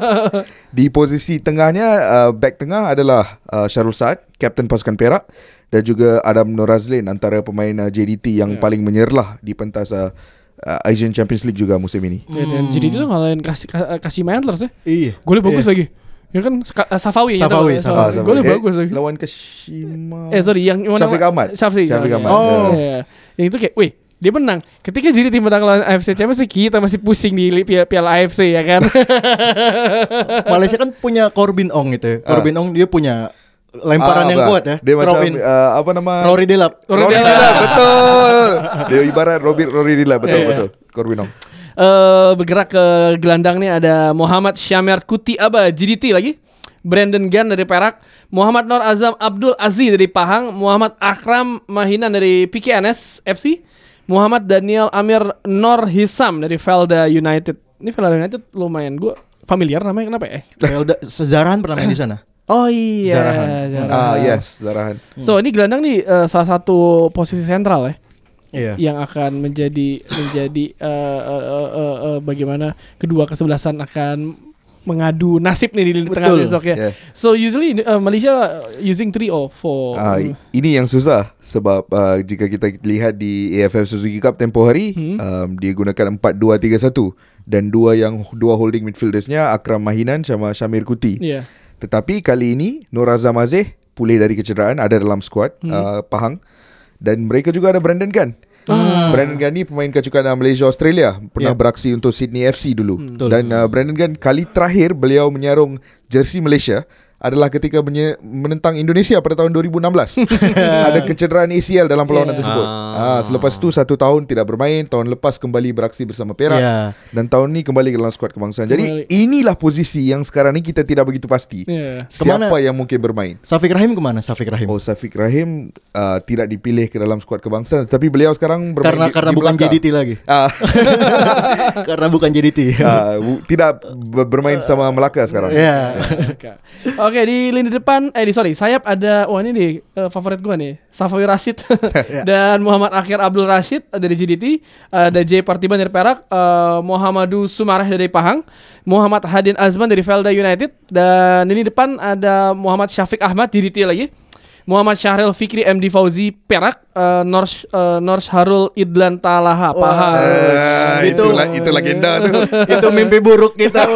di posisi tengahnya uh, back tengah adalah uh, Syarul Saad, Kapten pasukan Perak dan juga Adam Norazlin antara pemain uh, JDT yang Ya. paling menyerlah di pentas uh, uh, Asian Champions League juga musim ini. Ya, dan JDT tuh ngalahin kasih kasih Antlers ya. Iya. Golnya bagus Iya. lagi. Ya kan Ska- eh, Safawi ya, Safawi, Safawi. Ah, Golnya eh, bagus lagi. Lawan Kashima. Eh sorry yang mana Syafiq Ahmad. Syafiq, Syafiq Syafiq Ahmad. Oh. Iya. Yang itu kayak, wih dia menang. Ketika jadi tim menang lawan AFC Champions League, kita masih pusing di piala, piala AFC ya kan. Malaysia kan punya Corbin Ong gitu ya. Corbin Ong dia punya lemparan Ah, yang apa? kuat ya. Dia macam uh, apa nama? Rory Delap. Rory Rory Delap. Delap, betul. Dia ibarat Rory Rory Delap, betul Iya. betul. Corbinong. Eh bergerak ke gelandang nih ada Muhammad Syamir Kuti Aba GDT lagi. Brandon Gan dari Perak, Muhammad Nur Azam Abdul Aziz dari Pahang, Muhammad Akram Mahinan dari PKNS FC, Muhammad Daniel Amir Nor Hisam dari Velda United. Ini Velda United lumayan gue familiar namanya kenapa ya? Velda Sezarahan pernah main di sana. Oh iya, Zarahan. Zarahan. Ah yes, Zarahan. So ini gelandang nih eh, salah satu posisi sentral ya. Iya. yang akan menjadi menjadi eh, eh, eh, eh, eh, bagaimana kedua kesebelasan akan mengadu nasib nih di lini tengah besok ya. Yeah. So usually uh, Malaysia using 3 or 4. Ah, i- ini yang susah sebab uh, jika kita lihat di AFF Suzuki Cup tempoh hari Hmm. um, dia gunakan 4-2-3-1 dan dua yang dua holding midfieldersnya Akram Mahinan sama Syamir Kuti. Yeah. Tetapi kali ini Nur Azam Azeh pulih dari kecederaan ada dalam skuad Hmm. uh, Pahang dan mereka juga ada Brandon Gan. Ah. Brandon Gan ni pemain kecukan Malaysia Australia pernah Ya. beraksi untuk Sydney FC dulu Hmm. Betul. dan uh, Brandon Gan kali terakhir beliau menyarung jersey Malaysia adalah ketika menentang Indonesia pada tahun 2016 ada kecederaan ACL dalam perlawanan Yeah. tersebut Ah. ah. selepas tu satu tahun tidak bermain tahun lepas kembali beraksi bersama Perak Ya. dan tahun ni kembali ke dalam skuad kebangsaan jadi Kembali. inilah posisi yang sekarang ni kita tidak begitu pasti Yeah. siapa Ke mana? yang mungkin bermain Safik Rahim ke mana? Safik Rahim. Oh Safiq Rahim uh, tidak dipilih ke dalam skuad kebangsaan tapi beliau sekarang bermain karena di, karena di bukan belakang. JDT lagi. Ah, karena bukan JDT. ah, tidak ber- bermain sama Melaka sekarang. Ya. Oke. Oke di lini depan eh di sorry sayap ada wah ini nih eh, favorit gua nih Safawi Rashid. Dan Muhammad Akhir Abdul Rashid dari GDT ada J Partiban dari Perak eh, Muhammadu Sumareh dari Pahang Muhammad Hadin Azman dari Velda United dan lini depan ada Muhammad Syafiq Ahmad GDT lagi Muhammad Syahril Fikri MD Fauzi Perak uh, Nors uh, Nors Harul Idlan Talaha Pahang Ah, itu Itu- itu legenda tuh. itu mimpi buruk kita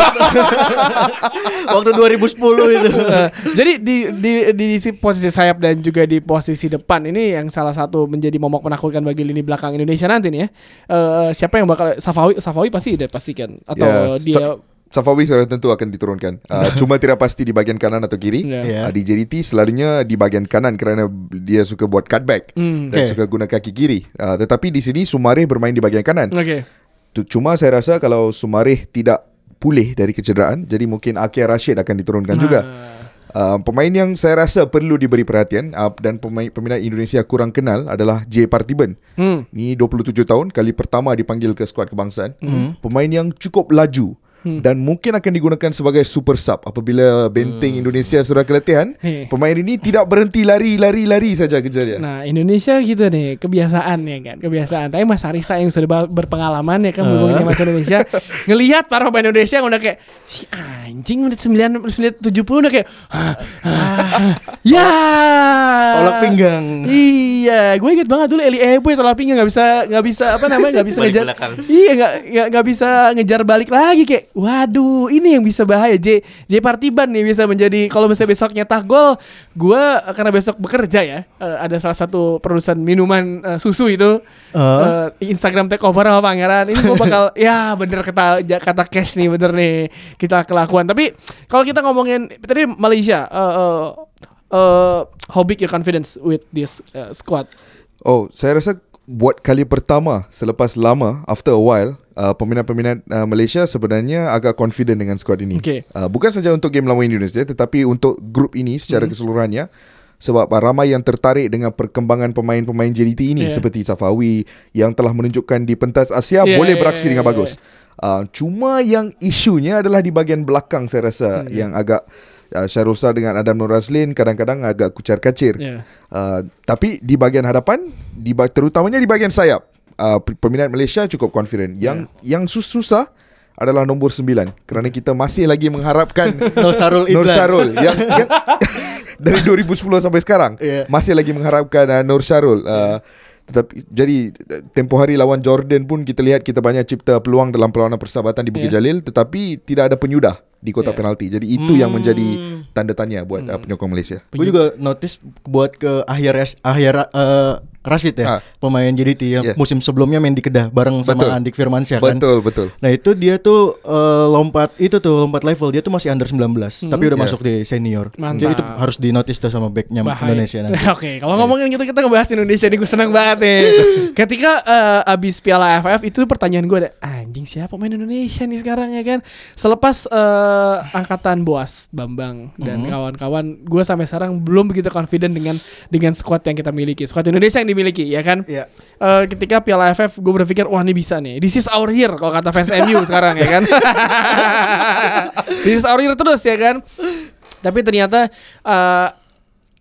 waktu 2010 itu. Eh, jadi di, di di si posisi sayap dan juga di posisi depan ini yang salah satu menjadi momok menakutkan bagi lini belakang Indonesia nanti nih ya. Eh, siapa yang bakal Safawi Safawi pasti udah pastikan atau Ya, dia Safawi sudah tentu akan diturunkan. Uh, cuma tidak pasti di bagian kanan atau kiri. Ya. Ya. Uh, di JDT selalunya di bagian kanan kerana dia suka buat cutback Hmm. dan Okay. suka guna kaki kiri. Uh, tetapi di sini Sumareh bermain di bagian kanan. Tu- Cuma saya rasa kalau Sumareh tidak pulih dari kecederaan, jadi mungkin Akia Rashid akan diturunkan juga. Uh, pemain yang saya rasa perlu diberi perhatian uh, dan pemain peminat Indonesia kurang kenal adalah J Partiban. Hmm. Ni 27 tahun, kali pertama dipanggil ke skuad kebangsaan. Pemain yang cukup laju dan mungkin akan digunakan sebagai super sub apabila benteng Indonesia sudah keletihan. Hei. Pemain ini tidak berhenti lari, lari, lari saja kerja dia. Nah Indonesia gitu nih kebiasaan ya kan kebiasaan. Tapi Mas Arisa yang sudah berpengalaman ya kan berhubungan dengan Mas Indonesia ngelihat para pemain Indonesia yang udah kayak si anjing menit 9 menit 70 udah kayak "Hah, ah, ya Tolak pinggang. Iya, gue inget banget dulu Eli Ebo ya tolak pinggang nggak bisa nggak bisa apa namanya nggak bisa ngejar. Iya nggak nggak nggak bisa ngejar balik lagi kayak, waduh ini yang bisa bahaya. J J Partiban nih bisa menjadi kalau misalnya besok nyetak gol, gue karena besok bekerja ya eh, ada salah satu produsen minuman eh, susu itu Uh. eh, Instagram takeover sama pangeran. Ini gue bakal ya bener kata kata cash nih bener nih kita kelakuan. Tapi kalau kita ngomongin tadi Malaysia eh, eh, eh, how big your confidence with this uh, squad? Oh, saya rasa buat kali pertama selepas lama after a while uh, peminat-peminat uh, Malaysia sebenarnya agak confident dengan squad ini. Okay. Uh, bukan saja untuk game lawan Indonesia tetapi untuk grup ini secara keseluruhannya sebab uh, ramai yang tertarik dengan perkembangan pemain-pemain JDT ini Yeah. seperti Safawi yang telah menunjukkan di pentas Asia Yeah, boleh yeah, beraksi yeah, dengan yeah, bagus. Uh, cuma yang isunya adalah di bahagian belakang saya rasa yang agak uh, Syarul Sar dengan Adam Nur Azlin kadang-kadang agak kucar-kacir. Yeah. Uh, tapi di bahagian hadapan, di terutamanya di bahagian sayap, uh, pe- peminat Malaysia cukup confident. Yang yang sus- susah adalah nombor 9 kerana kita masih lagi mengharapkan Nur Syarul Nur Idlan. Syarul yang, yang dari 2010 sampai sekarang Yeah. masih lagi mengharapkan uh, Nur Syarul. Uh, tetapi jadi uh, tempoh hari lawan Jordan pun kita lihat kita banyak cipta peluang dalam perlawanan persahabatan di Bukit Yeah. Jalil tetapi tidak ada penyudah di kotak Yeah. penalti. Jadi itu yang menjadi tanda tanya buat uh, penyokong Malaysia. Gue juga notice buat ke akhir akhir eh, Rashid ya, Ah. pemain JDT yang Yeah. musim sebelumnya main di Kedah bareng sama Betul. Andik Firmansyah kan. Betul, betul. Nah itu dia tuh eh, lompat itu tuh lompat level dia tuh masih under 19 tapi udah Yeah. masuk di senior. Mantap. Jadi itu harus di notice tuh sama backnya Bahaya. Indonesia nanti. Oke, kalau ngomongin gitu kita ngebahas Indonesia nih gue seneng banget nih. Ketika eh, abis Piala AFF itu pertanyaan gue ada anjing siapa pemain Indonesia nih sekarang ya kan. Selepas eh, angkatan Boas Bambang dan Mhm. kawan-kawan, gue sampai sekarang belum begitu confident dengan dengan squad yang kita miliki, squad Indonesia yang dimiliki ya kan. Iya. Eh, ketika Piala AFF gue berpikir wah ini bisa nih. This is our year kalau kata fans MU sekarang ya kan. This is our year terus ya kan. Tapi ternyata eh,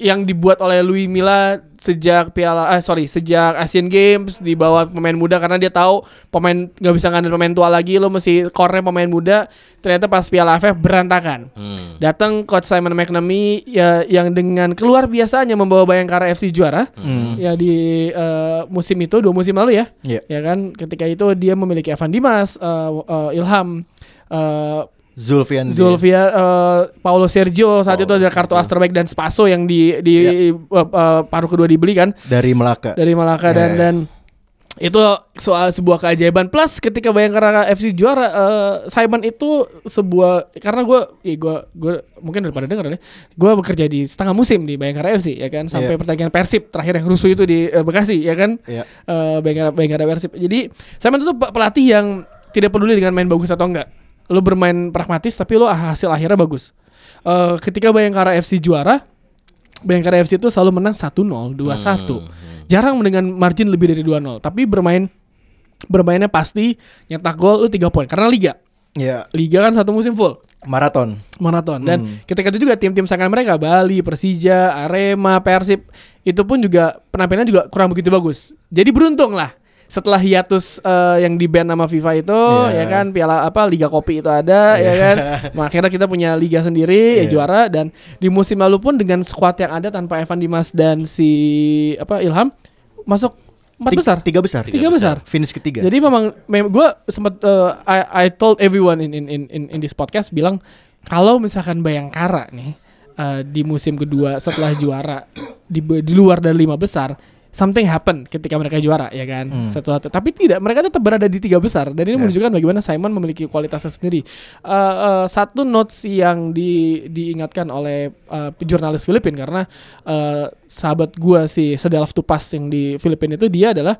yang dibuat oleh Louis Milla sejak Piala eh sorry sejak Asian Games dibawa pemain muda karena dia tahu pemain nggak bisa ngandalin pemain tua lagi lo mesti core pemain muda ternyata pas Piala AFF berantakan Hmm. datang coach Simon McNamee ya yang dengan keluar biasanya membawa Bayangkara FC juara Hmm. ya di eh, musim itu dua musim lalu ya Iya. ya kan ketika itu dia memiliki Evan Dimas eh, eh, Ilham eh, Zulfian Zulfia eh, Paulo Sergio saat itu ada kartu as terbaik dan Spaso yang di di eh, eh, paruh kedua dibeli kan dari Melaka. dari Malaka dan Ya. dan itu soal sebuah keajaiban plus ketika Bayangkara FC juara eh, Simon itu sebuah karena gue ya gue gue mungkin daripada dengar ya gue bekerja di setengah musim di Bayangkara FC ya kan sampai Iya. pertandingan Persib terakhir yang rusuh itu di eh, Bekasi ya kan Iya. eh Bayangkara Bayangkara Persib. Jadi Simon itu pe- pelatih yang tidak peduli dengan main bagus atau enggak. Lu bermain pragmatis tapi lu hasil akhirnya bagus. Eh ketika Bayangkara FC juara, Bayangkara FC itu selalu menang 1-0, 2-1. Jarang dengan margin lebih dari 2-0, tapi bermain bermainnya pasti nyetak gol lu 3 poin karena liga. Iya. Liga kan satu musim full Maraton. maraton dan Hmm. ketika itu juga tim-tim saingan mereka Bali, Persija, Arema, Persib itu pun juga penampilannya juga kurang begitu bagus. Jadi beruntung lah setelah hiatus eh, yang di ban sama FIFA itu Iya. ya kan piala apa Liga Kopi itu ada ya kan. Nah, akhirnya kita punya liga sendiri ya Iya. juara dan di musim lalu pun dengan skuad yang ada tanpa Evan Dimas dan si apa Ilham masuk empat Tiga- besar. Tiga besar. Tiga besar. Finish ketiga. Jadi memang, mem gue sempat eh, I, I told everyone in in in in, in this podcast bilang kalau misalkan Bayangkara nih eh, di musim kedua setelah juara di di luar dari lima besar something happen ketika mereka juara ya kan sesuatu tapi tidak mereka tetap berada di tiga besar dan ini menunjukkan bagaimana Simon memiliki kualitasnya sendiri Eh, eh, satu notes yang di, diingatkan oleh eh, jurnalis Filipin karena eh, sahabat gua si Sedalaf Tupas yang di Filipina itu dia adalah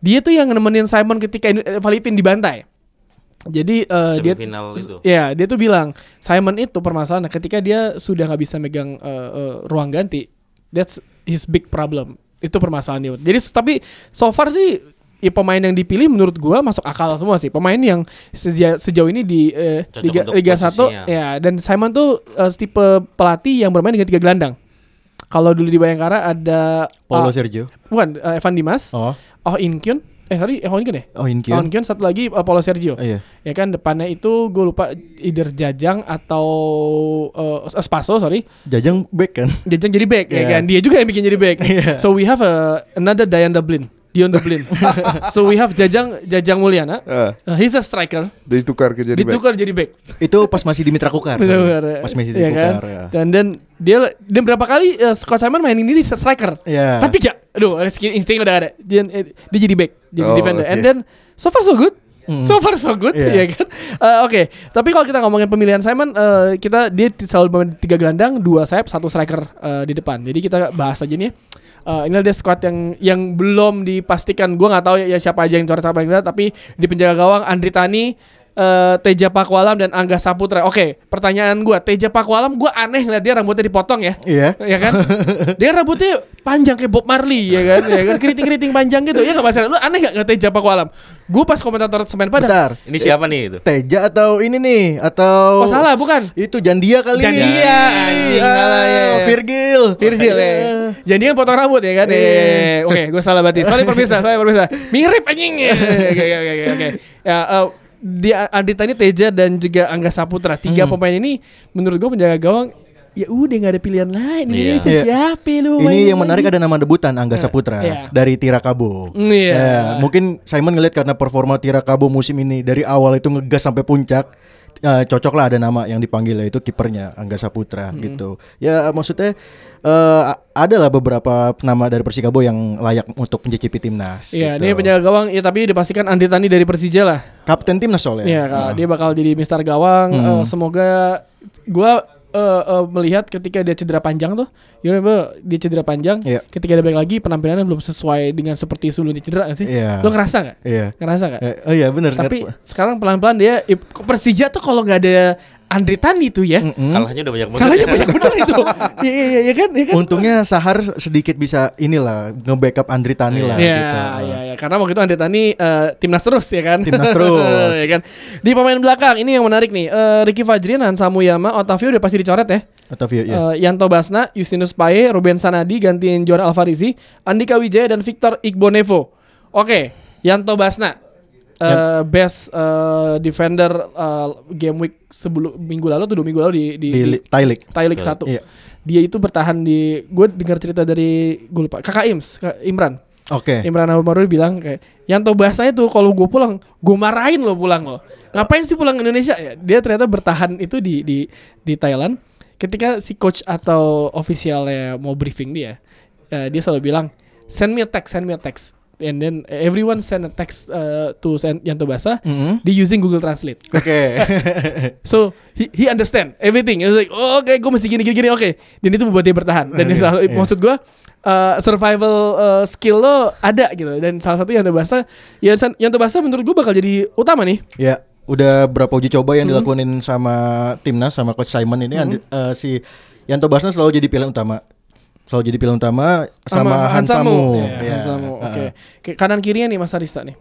dia tuh yang nemenin Simon ketika Filipina dibantai. Jadi eh, dia itu. ya dia tuh bilang Simon itu permasalahan ketika dia sudah nggak bisa megang eh, eh, ruang ganti, that's his big problem. Itu permasalahan dia. Jadi tapi so far sih ya pemain yang dipilih menurut gua masuk akal semua sih. Pemain yang seja- sejauh ini di eh, Cocok Liga Liga 1 posisinya. ya dan Simon tuh eh, tipe pelatih yang bermain dengan tiga gelandang. Kalau dulu di Bayangkara ada Paulo ah, Sergio. bukan eh, Evan Dimas, Oh. Oh In-kyun, eh sorry, eh, In-kyun ya? Oh. Oh In-kyun satu lagi eh, Paulo Sergio. Oh, iya. Ya kan depannya itu gue lupa either Jajang atau eh, Spaso sorry. Jajang back kan. Jajang jadi back ya Yeah. kan. Dia juga yang bikin jadi back. Yeah. So we have a, another Dayan Dublin. Dion Dublin. so we have Jajang Jajang Mulyana. Ah, Uh, he's a striker. ditukar ke jadi back. Ditukar jadi back. Itu pas masih di Mitra Kukar. Betul, Pas masih di Iya kan? Kukar ya. Dan dan dia dan berapa kali uh, Scott Simon main ini di striker. Iya. Tapi gak, aduh skill insting udah ada. Dia, eh, dia jadi back, jadi Oh, defender. And oke. then so far so good. So far so good, Iya. ya kan. Eh, Oke, tapi kalau kita ngomongin pemilihan Simon, eh, kita dia selalu bermain tiga gelandang, dua sayap, satu striker eh, di depan. Jadi kita bahas aja nih. Eh, ini ada squad yang yang belum dipastikan. Gue nggak tahu ya, siapa aja yang coret siapa yang enggak, tapi di penjaga gawang Andri Tani, eh, Teja Pakualam dan Angga Saputra. Oke, pertanyaan gue, Teja Pakualam, gue aneh ngeliat dia rambutnya dipotong ya. Iya. ya kan? Dia rambutnya panjang kayak Bob Marley ya kan? Ya kan? Keriting-keriting panjang gitu. Ya nggak masalah lu aneh nggak ngerti Japa Alam gue pas komentator semen pada Bentar. Ini siapa nih itu? Teja atau ini nih? Atau oh salah bukan? Itu Jandia kali. Jandia, anjing, Ah, salah, ya. Virgil. Virgil ya jadi kan potong rambut ya kan? Eh oke gue salah berarti. Sorry pemirsa sorry pemirsa. Mirip anjing. Oke oke oke oke. Ya eh, di Andita ini Teja dan juga Angga Saputra tiga pemain ini menurut gue penjaga gawang ya udah nggak ada pilihan lain Iya. Indonesia Iya. siapa lu Ini yang menarik lagi? ada nama debutan Angga Saputra Iya. dari Tirakabo. Mm, iya. Ya, mungkin Simon ngeliat karena performa Tirakabo musim ini dari awal itu ngegas sampai puncak. Eh, cocok lah ada nama yang dipanggil yaitu kipernya Angga Saputra gitu. Ya maksudnya eh ada lah beberapa nama dari Persikabo yang layak untuk mencicipi timnas. Iya, gitu. ini penjaga gawang ya tapi dipastikan Andri Tani dari Persija lah. kapten timnas soalnya. Iya, Kak, dia bakal jadi Mister Gawang. Eh, semoga gua eh, eh, melihat ketika dia cedera panjang tuh, you remember dia cedera panjang, Iya. ketika dia balik lagi penampilannya belum sesuai dengan seperti sebelum dia cedera gak sih? Iya. Lo ngerasa gak? Iya. Ngerasa gak? Eh, oh iya benar. Tapi sekarang pelan-pelan dia Persija tuh kalau nggak ada Andri Tani tuh ya, Kalahnya udah banyak banget. kalahnya banyak benar itu. Iya iya iya, iya kan, iya kan? Untungnya Sahar sedikit bisa inilah nge-backup Andri Tani lah Iya, gitu. iya, iya. Karena waktu itu Andre Tani eh, timnas terus ya kan. Timnas terus. ya kan. Di pemain belakang ini yang menarik nih. Eh, Ricky Fajrin, Hansa Muyama, Otavio udah pasti dicoret ya. Otavio ya. Eh, Yanto Basna, Justinus Paye, Ruben Sanadi gantiin Johan Alvarizi, Andika Wijaya dan Victor Igbonevo. Oke, Yanto Basna. Eh, best eh, defender eh, game week sebelum minggu lalu tuh dua minggu lalu di di, di di Thai League. Thai League 1. Iya. Dia itu bertahan di gue dengar cerita dari gue lupa Kakak Ims, Kak Imran. Oke. Imran Abu bilang kayak Yanto bahasanya tuh kalau gue pulang gue marahin lo pulang lo ngapain sih pulang ke Indonesia ya dia ternyata bertahan itu di di di Thailand ketika si coach atau officialnya mau briefing dia eh, dia selalu bilang send me a text send me a text and then everyone send a text uh, to send Yanto Basa Mhm. dia using Google Translate Oke. So he, he understand everything. It was like, oh, oke, gue mesti gini gini gini. Oke, dan itu membuat dia bertahan. Dan Iya, selalu, iya. maksud gue uh, survival uh, skill lo ada gitu. Dan salah satu yang terbahasa, ya yang terbahasa menurut gue bakal jadi utama nih. Ya, udah berapa uji coba yang dilakuin sama timnas sama coach Simon ini Andi- eh, si Yanto Basna selalu jadi pilihan utama. Selalu jadi pilihan utama sama, Hansamu. Ya, Ya, Hansamu. uh-uh. Oke. Ke Kanan kirinya nih Mas Arista nih.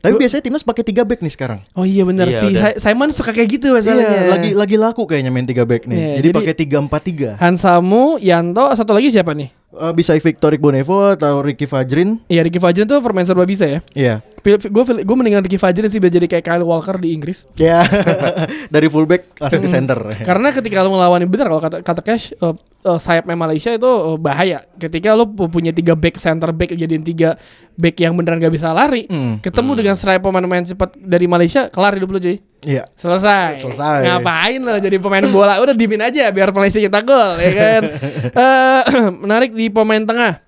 Tapi biasanya timnas pakai tiga back nih sekarang. Oh iya benar Iya, sih. udah. Si- Simon suka kayak gitu masalahnya. Iya, lagi lagi laku kayaknya main tiga back nih. Iya, jadi jadi- pakai tiga empat tiga. Hansamu, Yanto, satu lagi siapa nih? Eh, bisa Victor Bonevo atau Ricky Fajrin. Iya Ricky Fajrin tuh pemain serba bisa ya. Iya. Gue gue mendingan Ricky Fajrin sih biar jadi kayak Kyle Walker di Inggris. Ya, dari fullback langsung ke center. Karena ketika lo ngelawan bener kalau kata kata Cash eh, eh, sayapnya Malaysia itu eh, bahaya. Ketika lo pu- punya tiga back center back jadiin tiga back yang beneran gak bisa lari, Hmm. ketemu dengan striker pemain-pemain cepat dari Malaysia, kelar hidup lo cuy. Iya. Selesai. Selesai. Ngapain lo jadi pemain bola? Udah dimin aja biar Malaysia cetak gol, ya kan. Eh, menarik di pemain tengah.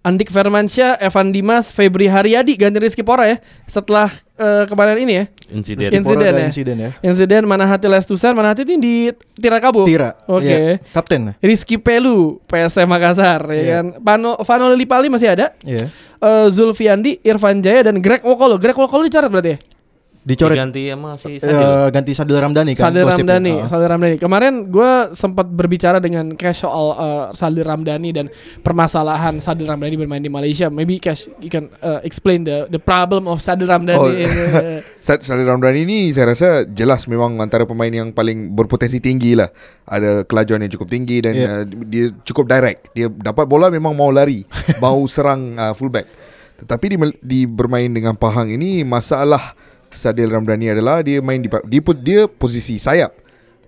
Andik Firmansyah, Evan Dimas, Febri Haryadi ganti Rizky Pora ya. Setelah eh, kemarin ini ya. Insiden. Insiden ya. insiden ya. Insiden Manahati Lestusan, Manahati ini di Tirakabo. Tira. Oke. Iya, Kapten. Rizky Pelu, PSM Makassar ya Iya. kan. Pano Vano Lilipali masih ada. Iya. Eh, Zulfiandi, Irfan Jaya dan Greg Wokolo. Greg Wokolo dicoret berarti ya? Dicoret Diganti sama si eh, Sadil. ganti Sadil Ramdhani kan. Sadil. Ramdhani, Ah. Sadil Ramdhani. Kemarin gue sempat berbicara dengan Cash soal uh, Sadil Ramdhani dan permasalahan Sadil Ramdhani bermain di Malaysia. Maybe Cash, you can uh, explain the the problem of Sadil Ramdhani. Oh. in, uh, Sad- Sadil Ramdhani ini saya rasa jelas memang antara pemain yang paling berpotensi tinggi lah. Ada kelajuan yang cukup tinggi dan Yeah. uh, dia cukup direct. Dia dapat bola memang mau lari, mau serang uh, fullback. Tetapi di, di bermain dengan Pahang ini masalah Sadil Ramdhani adalah dia main di dia, put- dia posisi sayap.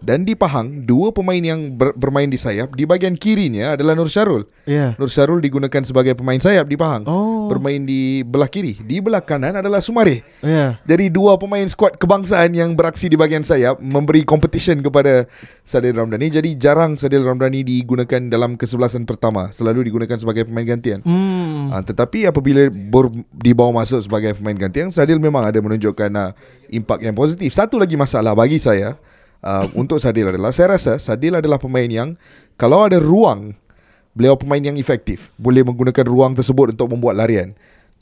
Dan di Pahang dua pemain yang ber, bermain di sayap di bagian kirinya adalah Nur Syarul. Iya. Nur Syarul digunakan sebagai pemain sayap di Pahang. Oh. Bermain di belah kiri. Di belah kanan adalah Sumare. Iya. Dari dua pemain skuad kebangsaan yang beraksi di bahagian sayap memberi competition kepada Sadil Ramdhani. Jadi jarang Sadil Ramdhani digunakan dalam kesebelasan pertama. Selalu digunakan sebagai pemain gantian. Hmm. Ha, tetapi apabila bor, dibawa masuk sebagai pemain gantian, Sadil memang ada menunjukkan uh, impak yang positif. Satu lagi masalah bagi saya uh, untuk Sadil adalah saya rasa Sadil adalah pemain yang kalau ada ruang, beliau pemain yang efektif, boleh menggunakan ruang tersebut untuk membuat larian.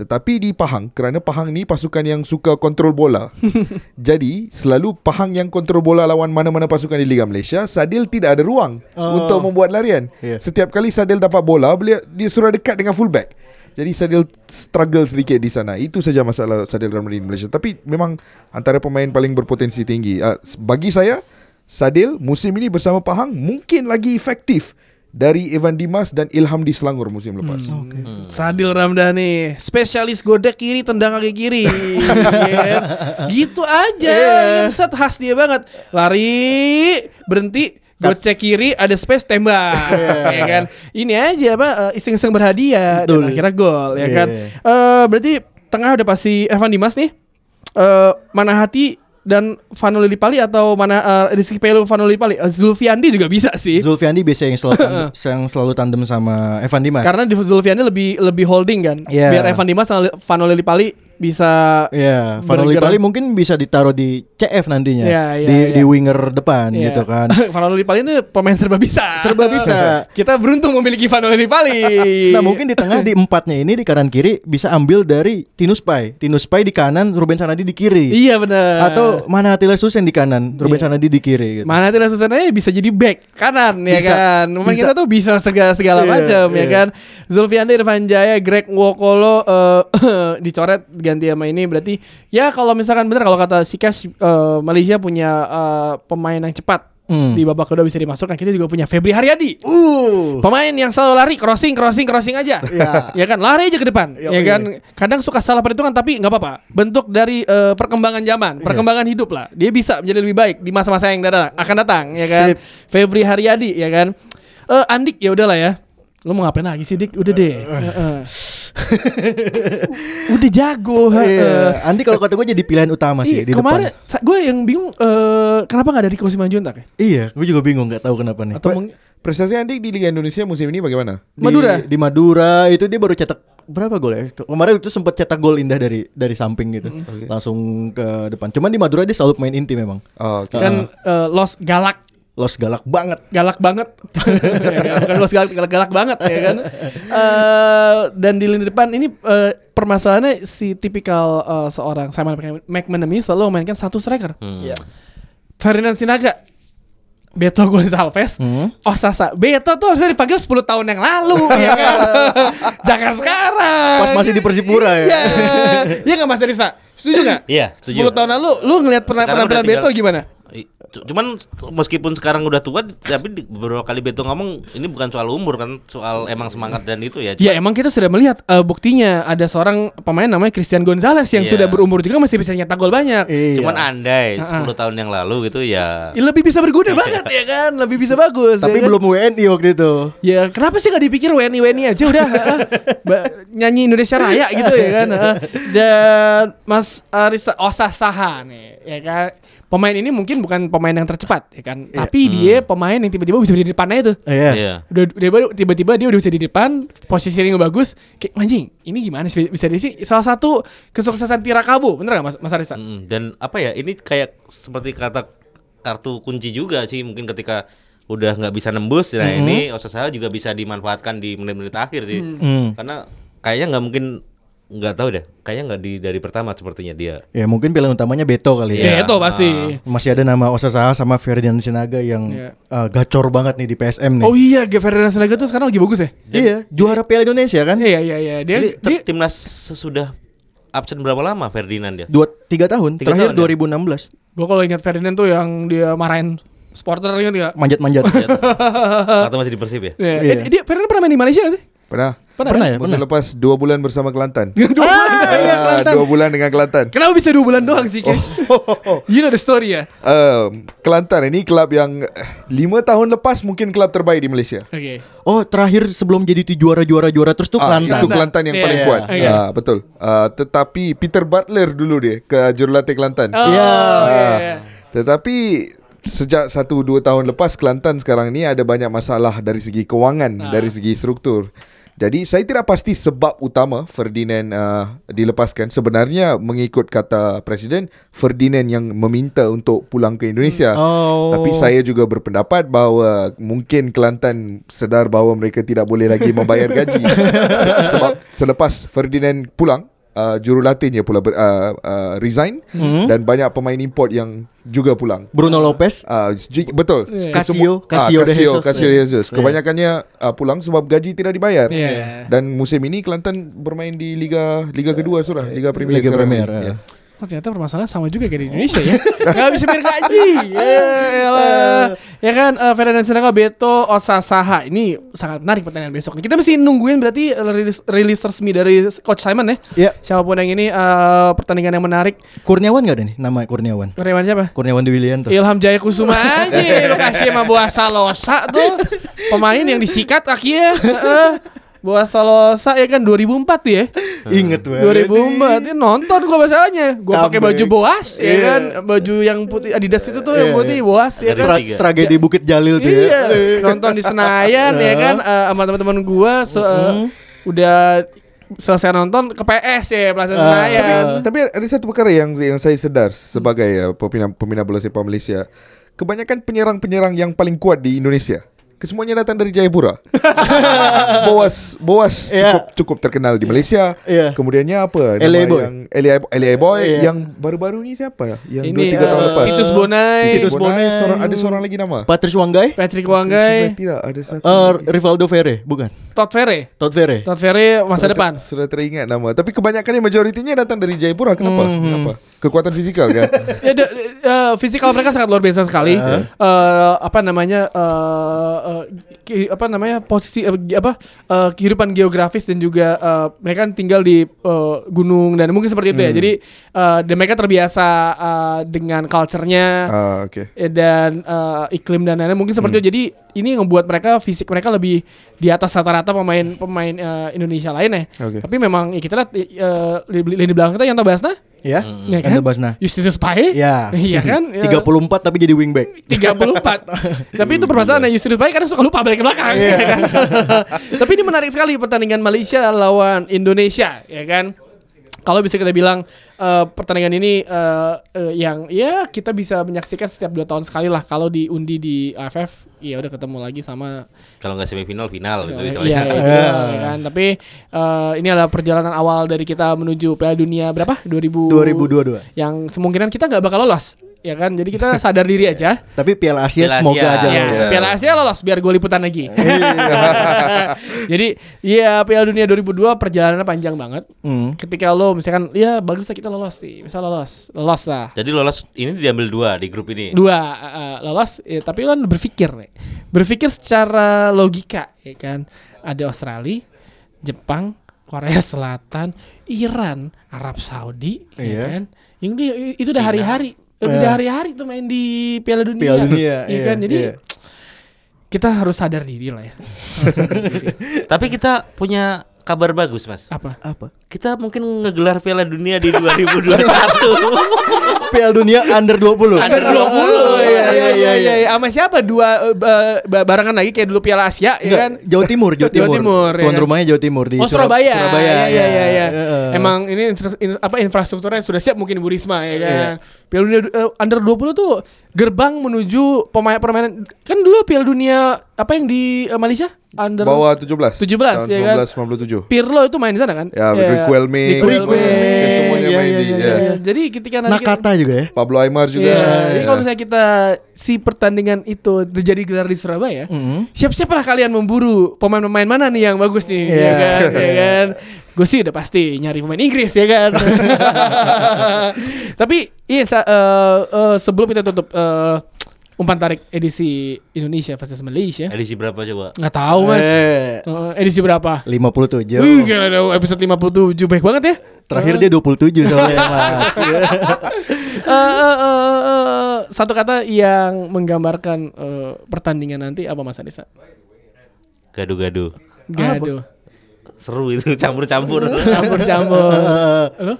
Tetapi di Pahang kerana Pahang ni pasukan yang suka kontrol bola. jadi selalu Pahang yang kontrol bola lawan mana-mana pasukan di Liga Malaysia, Sadil tidak ada ruang Oh. untuk membuat larian. Yeah. Setiap kali Sadil dapat bola, beliau dia suruh dekat dengan fullback. Jadi Sadil struggle sedikit di sana. Itu saja masalah Sadil Ramli di Malaysia. Tapi memang antara pemain paling berpotensi tinggi. Uh, bagi saya, Sadil musim ini bersama Pahang mungkin lagi efektif dari Evan Dimas dan Ilham di Selangor musim lepas. Sadil Ramdhani, spesialis godek kiri, tendang kaki kiri. ya kan? Gitu aja. Yang set khas dia banget. Lari, berhenti, gocek kiri, ada space tembak. ya kan? Ini aja apa eh, iseng-iseng berhadiah dan Betul. akhirnya gol ya Iya. kan. Eh berarti tengah udah pasti Evan Dimas nih. Eh mana hati dan Vano Lillipali atau mana eh, Rizky Pelu Vano Lillipali? Eh, Zulfiandi juga bisa sih. Zulfiandi biasa yang selalu tandem, yang selalu tandem sama Evan Dimas. Karena di Zulfiandi lebih lebih holding kan. Iya. Biar Evan Dimas sama Vano Lillipali bisa Iya, Van Bergerak. Lillipali mungkin bisa ditaruh di CF nantinya. Iya, iya, di iya. di winger depan Iya. gitu kan. Vano Lillipali itu pemain serba bisa. Serba bisa. Kita beruntung memiliki Vano Lillipali. Nah mungkin di tengah di empatnya ini di kanan kiri bisa ambil dari Tinus Pai. Tinus Pai di kanan, Ruben Sanadi di kiri. Iya benar. Atau mana Attila Susen di kanan, Ruben Iya. Sanadi di kiri. Gitu. Mana tidak susahnya bisa jadi back kanan ya Bisa, kan. Memang kita tuh bisa segala segala Iya, macam ya iya. kan. Zulfiandi Irfan Jaya, Greg Wokolo eh, dicoret ganti sama ini berarti ya kalau misalkan bener kalau kata si Cash eh, Malaysia punya eh, pemain yang cepat Hmm. di babak kedua bisa dimasukkan. Kita juga punya Febri Haryadi. Uh. Pemain yang selalu lari crossing crossing crossing aja. Iya. ya kan lari aja ke depan. Iya, ya iya. kan kadang suka salah perhitungan tapi nggak apa-apa. Bentuk dari eh, perkembangan zaman, perkembangan hidup lah. Dia bisa menjadi lebih baik di masa-masa yang datang akan datang ya kan. Sip. Febri Haryadi ya kan. Eh Andik ya udahlah ya. Lo mau ngapain lagi sih Dik? Udah deh. Heeh. Udah jago. heeh. Iya. Andi kalau kata gue jadi pilihan utama sih Iya, di kemarin depan. gue yang bingung eh, kenapa nggak dari Kiko Simanjuntak ya? Iya, gue juga bingung nggak tahu kenapa nih. Atau Prestasi Andik di Liga Indonesia musim ini bagaimana? Di- Madura? di, Madura itu dia baru cetak berapa gol ya? Ke- Kemarin itu sempat cetak gol indah dari dari samping gitu. Langsung ke depan. Cuman di Madura dia selalu main inti memang. Oh, oke. kan eh, Los Galak Los galak banget. galak banget Ya kan? bukan los galak, galak, galak banget ya kan Eh, dan di lini depan ini eh, permasalahannya si tipikal eh, seorang Simon Mc- McManamy selalu memainkan satu striker Hmm. Iya. Ferdinand Sinaga Beto Gonçalves Hmm. Oh Sasa Beto tuh harusnya dipanggil 10 tahun yang lalu ya kan Jangan sekarang Pas masih di Persipura ya. Iya Iya gak Mas Risa Setuju gak? Iya, setuju. 10 tahun lalu Lu ngeliat pernah penampilan Beto gimana? Cuman meskipun sekarang udah tua tapi di- beberapa kali Beto ngomong ini bukan soal umur kan, soal emang semangat dan itu ya. Ya emang kita sudah melihat eh, buktinya ada seorang pemain namanya Christian Gonzalez yang Iya. sudah berumur juga masih bisa nyetak gol banyak. Iya. Cuman andai Ah, 10 tahun yang lalu gitu ya. Ya, lebih bisa berguna banget ya kan, lebih bisa bagus. Tapi ya kan? belum WNI waktu itu. Ya kenapa sih nggak dipikir WNI WNI aja udah. Ba- nyanyi Indonesia Raya gitu ya kan. heeh. Dan Mas Arista Osasaha nih ya kan. Pemain ini mungkin bukan pemain yang tercepat ya kan, tapi dia pemain yang tiba-tiba bisa di depannya itu. Iya. Iya. Udah tiba- tiba-tiba dia udah bisa di depan, posisinya bagus. Kayak anjing, ini gimana sih bisa di sini? Salah satu kesuksesan Tirakabu, bener gak Mas, Mas Arista? Mm, Dan apa ya ini kayak seperti kata kartu kunci juga sih mungkin ketika udah nggak bisa nembus nah ini Osasuna juga bisa dimanfaatkan di menit-menit akhir sih Hmm. karena kayaknya nggak mungkin nggak tahu deh kayaknya nggak di dari pertama sepertinya dia Ya mungkin pilihan utamanya Beto kali Ya, ya. itu pasti. Masih ada nama Osasaha sama Ferdinand Sinaga yang Iya. eh, gacor banget nih di PSM nih. Oh iya, Ferdinand Sinaga tuh sekarang lagi bagus ya? iya, juara Piala Indonesia kan? Iya iya iya, dia, Jadi ter- dia timnas sesudah absen berapa lama Ferdinand dia Dua tiga tahun, Tiga terakhir tahun ya? 2016. Gue kalau ingat Ferdinand tuh yang dia marahin supporter ingat gak? Manjat-manjat. atau masih di Persib ya Ya, Iya. eh, dia Ferdinand pernah main di Malaysia gak sih? Pernah? Pernah, Pernah kan? ya? Musim Pernah. lepas dua bulan bersama Kelantan. Dua bulan Ah, iya, Kelantan. dua bulan dengan Kelantan. Kenapa bisa dua bulan doang sih, Cash? You know the story ya? Um, Kelantan ini klub yang eh, lima tahun lepas mungkin klub terbaik di Malaysia. Oke. Oh, terakhir sebelum jadi tu juara juara juara terus tuh Ah, Kelantan. Itu Kelantan yang Iya, paling iya, kuat. iya. Ah, betul. Ah, tetapi Peter Butler dulu dia ke jurulatih Kelantan. Oh, Iya. iya. iya. Tetapi sejak satu dua tahun lepas Kelantan sekarang ni ada banyak masalah dari segi kewangan, Ah. dari segi struktur. Jadi saya tidak pasti sebab utama Ferdinand uh, dilepaskan. Sebenarnya mengikut kata presiden Ferdinand yang meminta untuk pulang ke Indonesia. Oh. Tapi saya juga berpendapat bahawa mungkin Kelantan sedar bahawa mereka tidak boleh lagi membayar gaji. Se- Sebab selepas Ferdinand pulang, uh, jurulatihnya pula ber, uh, uh, resign Hmm. dan banyak pemain import yang juga pulang. Bruno Lopez. Uh, j- betul. Yeah. Casio, Casio ah, de Casio, Jesus. Casio de Jesus. Yeah. Kebanyakannya uh, pulang sebab gaji tidak dibayar. Iya. Dan musim ini Kelantan bermain di liga liga kedua sudah, Liga Premier. Liga sekarang Premier, ini. ya. Oh ternyata permasalahan sama juga kayak di Indonesia ya Gak bisa bayar gaji ya, elah. ya kan uh, Ferdinand Sinaga Beto Osasaha Ini sangat menarik pertandingan besok nih. Kita masih nungguin berarti uh, rilis, rilis resmi dari Coach Simon ya Iya. Siapa pun yang ini uh, pertandingan yang menarik Kurniawan gak ada nih nama Kurniawan? Kurniawan siapa? Kurniawan Dewi Willianto. Ilham Jaya Kusuma aja Lu kasih sama buah salosa tuh Pemain yang disikat kakinya Heeh. Boas Salosa ya kan 2004 tuh ya. Ingat banget. 2004 ini nonton gua masalahnya. Gua pakai baju Boas ya Iya. kan, baju yang putih Adidas itu tuh yang Iya, putih iya. Boas ya kan. Tra- tragedi Bukit Jalil tuh ya. Iya, nonton di Senayan ya kan eh, sama teman-teman gua se- eh, udah selesai nonton ke PS ya Plaza Ah. Senayan. Tapi ada satu perkara yang yang saya sedar sebagai uh, pembina pembina bola sepak Malaysia. Kebanyakan penyerang-penyerang yang paling kuat di Indonesia kesemuanya datang dari Jayapura. Boas Boas Iya. cukup cukup terkenal di Malaysia. Iya. Kemudiannya apa? LA Boy. Yang LA, LA Boy Iya. yang baru-baru ini siapa? Yang Ini 2 3 tahun eh, lepas. Titus Bonai, Titus Bonai. seorang, ada seorang lagi nama. Patrice Wanggai. Patrick Wanggai, Tidak, ada satu. Eh, Rivaldo Ferre, bukan? Todd Ferre. Todd Ferre. Todd Ferre masa Sudah depan. ter- Sudah teringat nama. Tapi kebanyakannya majoritinya datang dari Jayapura. Kenapa? Hmm. Kenapa? Kekuatan fisikal kan? ya, de- eh, fisikal mereka sangat luar biasa sekali. Eh, apa namanya? eh, ki- apa namanya? Posisi gi- apa? eh, kehidupan geografis dan juga eh, mereka kan tinggal di eh, gunung dan mungkin seperti itu ya. Jadi eh, dan mereka terbiasa eh, dengan culture-nya Ah, oke. eh, dan eh, iklim dan lain-lain mungkin seperti itu. Jadi ini yang membuat mereka fisik mereka lebih di atas rata-rata pemain pemain eh, Indonesia lainnya. Oke. Tapi memang ya, kita lihat eh, lini belakang kita yang Basna Ya. Ya Anda Basna. Justinus Pae? Ya. Iya kan? Ya. 34 tapi jadi wingback. 34 Tapi itu permasalahan Justinus Pae kadang suka lupa balik ke belakang ya kan? Tapi ini menarik sekali pertandingan Malaysia lawan Indonesia ya kan kalau bisa kita bilang eh, pertandingan ini eh, eh, yang ya kita bisa menyaksikan setiap dua tahun sekali lah kalau diundi di AFF ya udah ketemu lagi sama Kalau nggak semifinal final gitu Iya, misalnya. itu dia, ya kan. Tapi eh, ini adalah perjalanan awal dari kita menuju Piala Dunia berapa? 2000 2022. Yang kemungkinan kita nggak bakal lolos, ya kan? Jadi kita sadar diri aja. Tapi Piala Asia Piala semoga Asia. aja. Ya, lolos. Piala Asia lolos biar gue liputan lagi. Jadi ya Piala Dunia 2002 perjalanannya panjang banget. Hmm. Ketika lo misalkan ya bagus lah kita lolos nih, misal lolos, lolos lah. Jadi lolos ini diambil dua di grup ini. Dua eh, lolos, ya, tapi lo kan berpikir nih, berpikir secara logika, ya kan? Ada Australia, Jepang, Korea Selatan, Iran, Arab Saudi, ya Iya. kan? Yang dia itu udah hari-hari, Udah hari-hari tuh main di Piala Dunia, Piala Dunia, ya iya, kan? Jadi iya. kita harus sadar diri lah ya. Sadar diri. Tapi kita punya kabar bagus, Mas. Apa? Apa? Kita mungkin ngegelar Piala Dunia di 2021. Piala Dunia under 20. Under 20. Iya iya iya iya. Sama siapa? Dua eh, ba- ba- barangan lagi kayak dulu Piala Asia, ya Enggak, kan? Jawa Timur, Jawa Jawa Timur. Timur, ya Tuan kan? rumahnya Jawa Timur di Oh Surab- Surabaya. Surabaya. Iya iya iya. iya. Heeh. Emang ini in- apa infrastrukturnya sudah siap mungkin Bu Risma ya kan. Iya. Piala Dunia eh, under 20 tuh gerbang menuju pemain permainan kan dulu Piala Dunia apa yang di eh, Malaysia under Bawah 17. 17, tahun ya kan? 1997. Pirlo itu main di sana kan? Ya, Iya. Riquelme, Riquelme. ya, semuanya Iya, main iya, di. iya, ya. Iya, Jadi ketika nanti kita- Nakata juga ya. Pablo Aymar juga. Iya, jadi Ya. kalau misalnya kita si pertandingan itu terjadi gelar di Surabaya, Mhm. siap-siaplah kalian memburu pemain-pemain mana nih yang bagus nih, ya Iya. kan? Ya kan? Gue sih udah pasti nyari pemain Inggris ya kan. Tapi iya sa- eh, eh, sebelum kita tutup eh, umpan tarik edisi Indonesia versus Malaysia, Edisi berapa coba? nggak tahu mas. Eh, Eh, edisi berapa? 57. Wih, gila ada episode 57 baik banget ya. Terakhir dia 27 soalnya Mas. Eh, eh, eh, eh, satu kata yang menggambarkan eh, pertandingan nanti apa Mas Adisa? Gaduh-gaduh. Gaduh. Seru itu campur-campur. Campur-campur. Halo?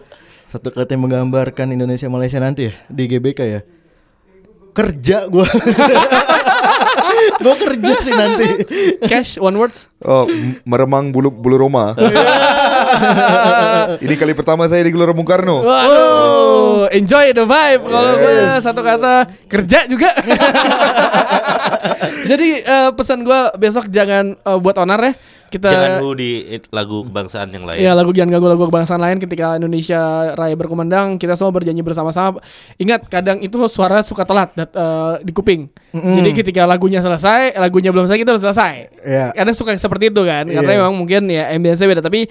Satu kata yang menggambarkan Indonesia Malaysia nanti ya di GBK ya. Kerja gua. gua kerja sih nanti. Cash one words. Oh, meremang bulu bulu Roma. Ini kali pertama saya di Gelora Bung Karno. Waduh, enjoy the vibe. Kalau gue satu kata kerja juga. Jadi eh, pesan gue besok jangan eh, buat onar ya. Kita Jangan hu di lagu kebangsaan yang lain. Iya lagu jangan ganggu lagu kebangsaan lain ketika Indonesia Raya berkumandang kita semua berjanji bersama-sama. Ingat kadang itu suara suka telat dat, eh, di kuping. Jadi ketika lagunya selesai, lagunya belum selesai kita udah selesai. Iya. Kadang suka seperti itu kan karena Iya. memang mungkin ya ambience beda tapi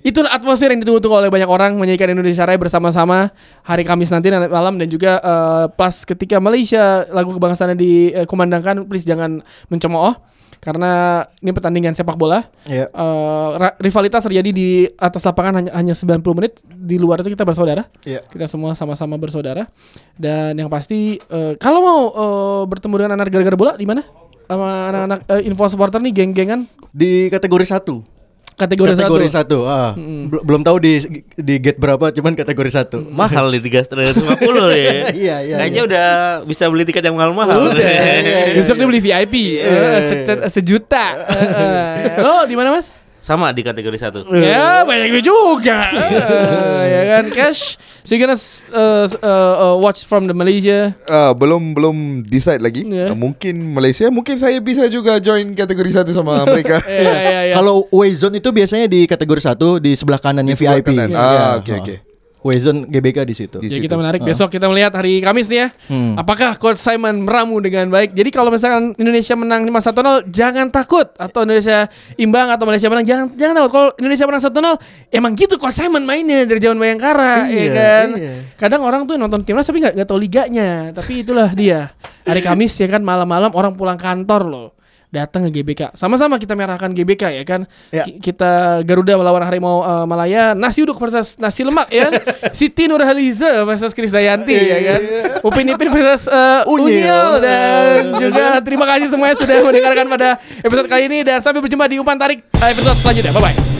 Itulah atmosfer yang ditunggu-tunggu oleh banyak orang menyanyikan Indonesia Raya bersama-sama hari Kamis nanti malam dan juga eh, plus ketika Malaysia lagu kebangsaannya dikumandangkan please jangan mencemooh karena ini pertandingan sepak bola Iya. Eh, ra- rivalitas terjadi di atas lapangan hanya hanya 90 menit di luar itu kita bersaudara Iya. kita semua sama-sama bersaudara dan yang pasti eh, kalau mau eh, bertemu dengan anak gara-gara bola di mana sama anak-anak eh, info supporter nih geng-gengan Di kategori satu. Kategori, kategori satu. satu. Ah. Bel- Belum tahu di di gate berapa, cuman kategori satu. Mahal di tiga ratus lima puluh ya. Iya, iya, Kayaknya iya. udah bisa beli tiket yang mahal-mahal. Udah. Besok dia beli VIP eh, se- sejuta. Eh, eh. Lo di mana Mas? Sama di kategori satu. Ya banyak juga Eh, Ya kan Cash So you gonna uh, uh, uh, watch from the Malaysia Ah, belum belum decide lagi. Ya. Ah, mungkin Malaysia, mungkin saya bisa juga join kategori satu sama mereka. Ya ya ya Kalau Wayzone itu biasanya di kategori satu di sebelah kanannya Di sebelah VIP. kanan. Iya. Ah, oke, oke. Wayzone GBK di situ. Di Ya kita menarik besok kita melihat hari Kamis nih ya. Hmm. Apakah Coach Simon meramu dengan baik? Jadi kalau misalkan Indonesia menang 5-1-0 jangan takut atau Indonesia imbang atau Malaysia menang jangan jangan takut. Kalau Indonesia menang 1-0 emang gitu Coach Simon mainnya dari zaman Bayangkara ya Iya, kan. iya. Kadang orang tuh nonton timnas tapi nggak tahu liganya. Tapi itulah dia. Hari Kamis ya kan malam-malam orang pulang kantor loh. Datang ke GBK. Sama-sama kita merahkan GBK ya kan. Ya. Ki- Kita Garuda melawan Harimau eh, Malaya, nasi uduk versus nasi lemak ya kan. Siti Nurhaliza versus Krisdayanti ya kan. Upin Ipin versus eh, Unyil. Unyil dan juga terima kasih semuanya sudah mendengarkan pada episode kali ini dan sampai berjumpa di Umpan Tarik eh, episode selanjutnya. Bye bye.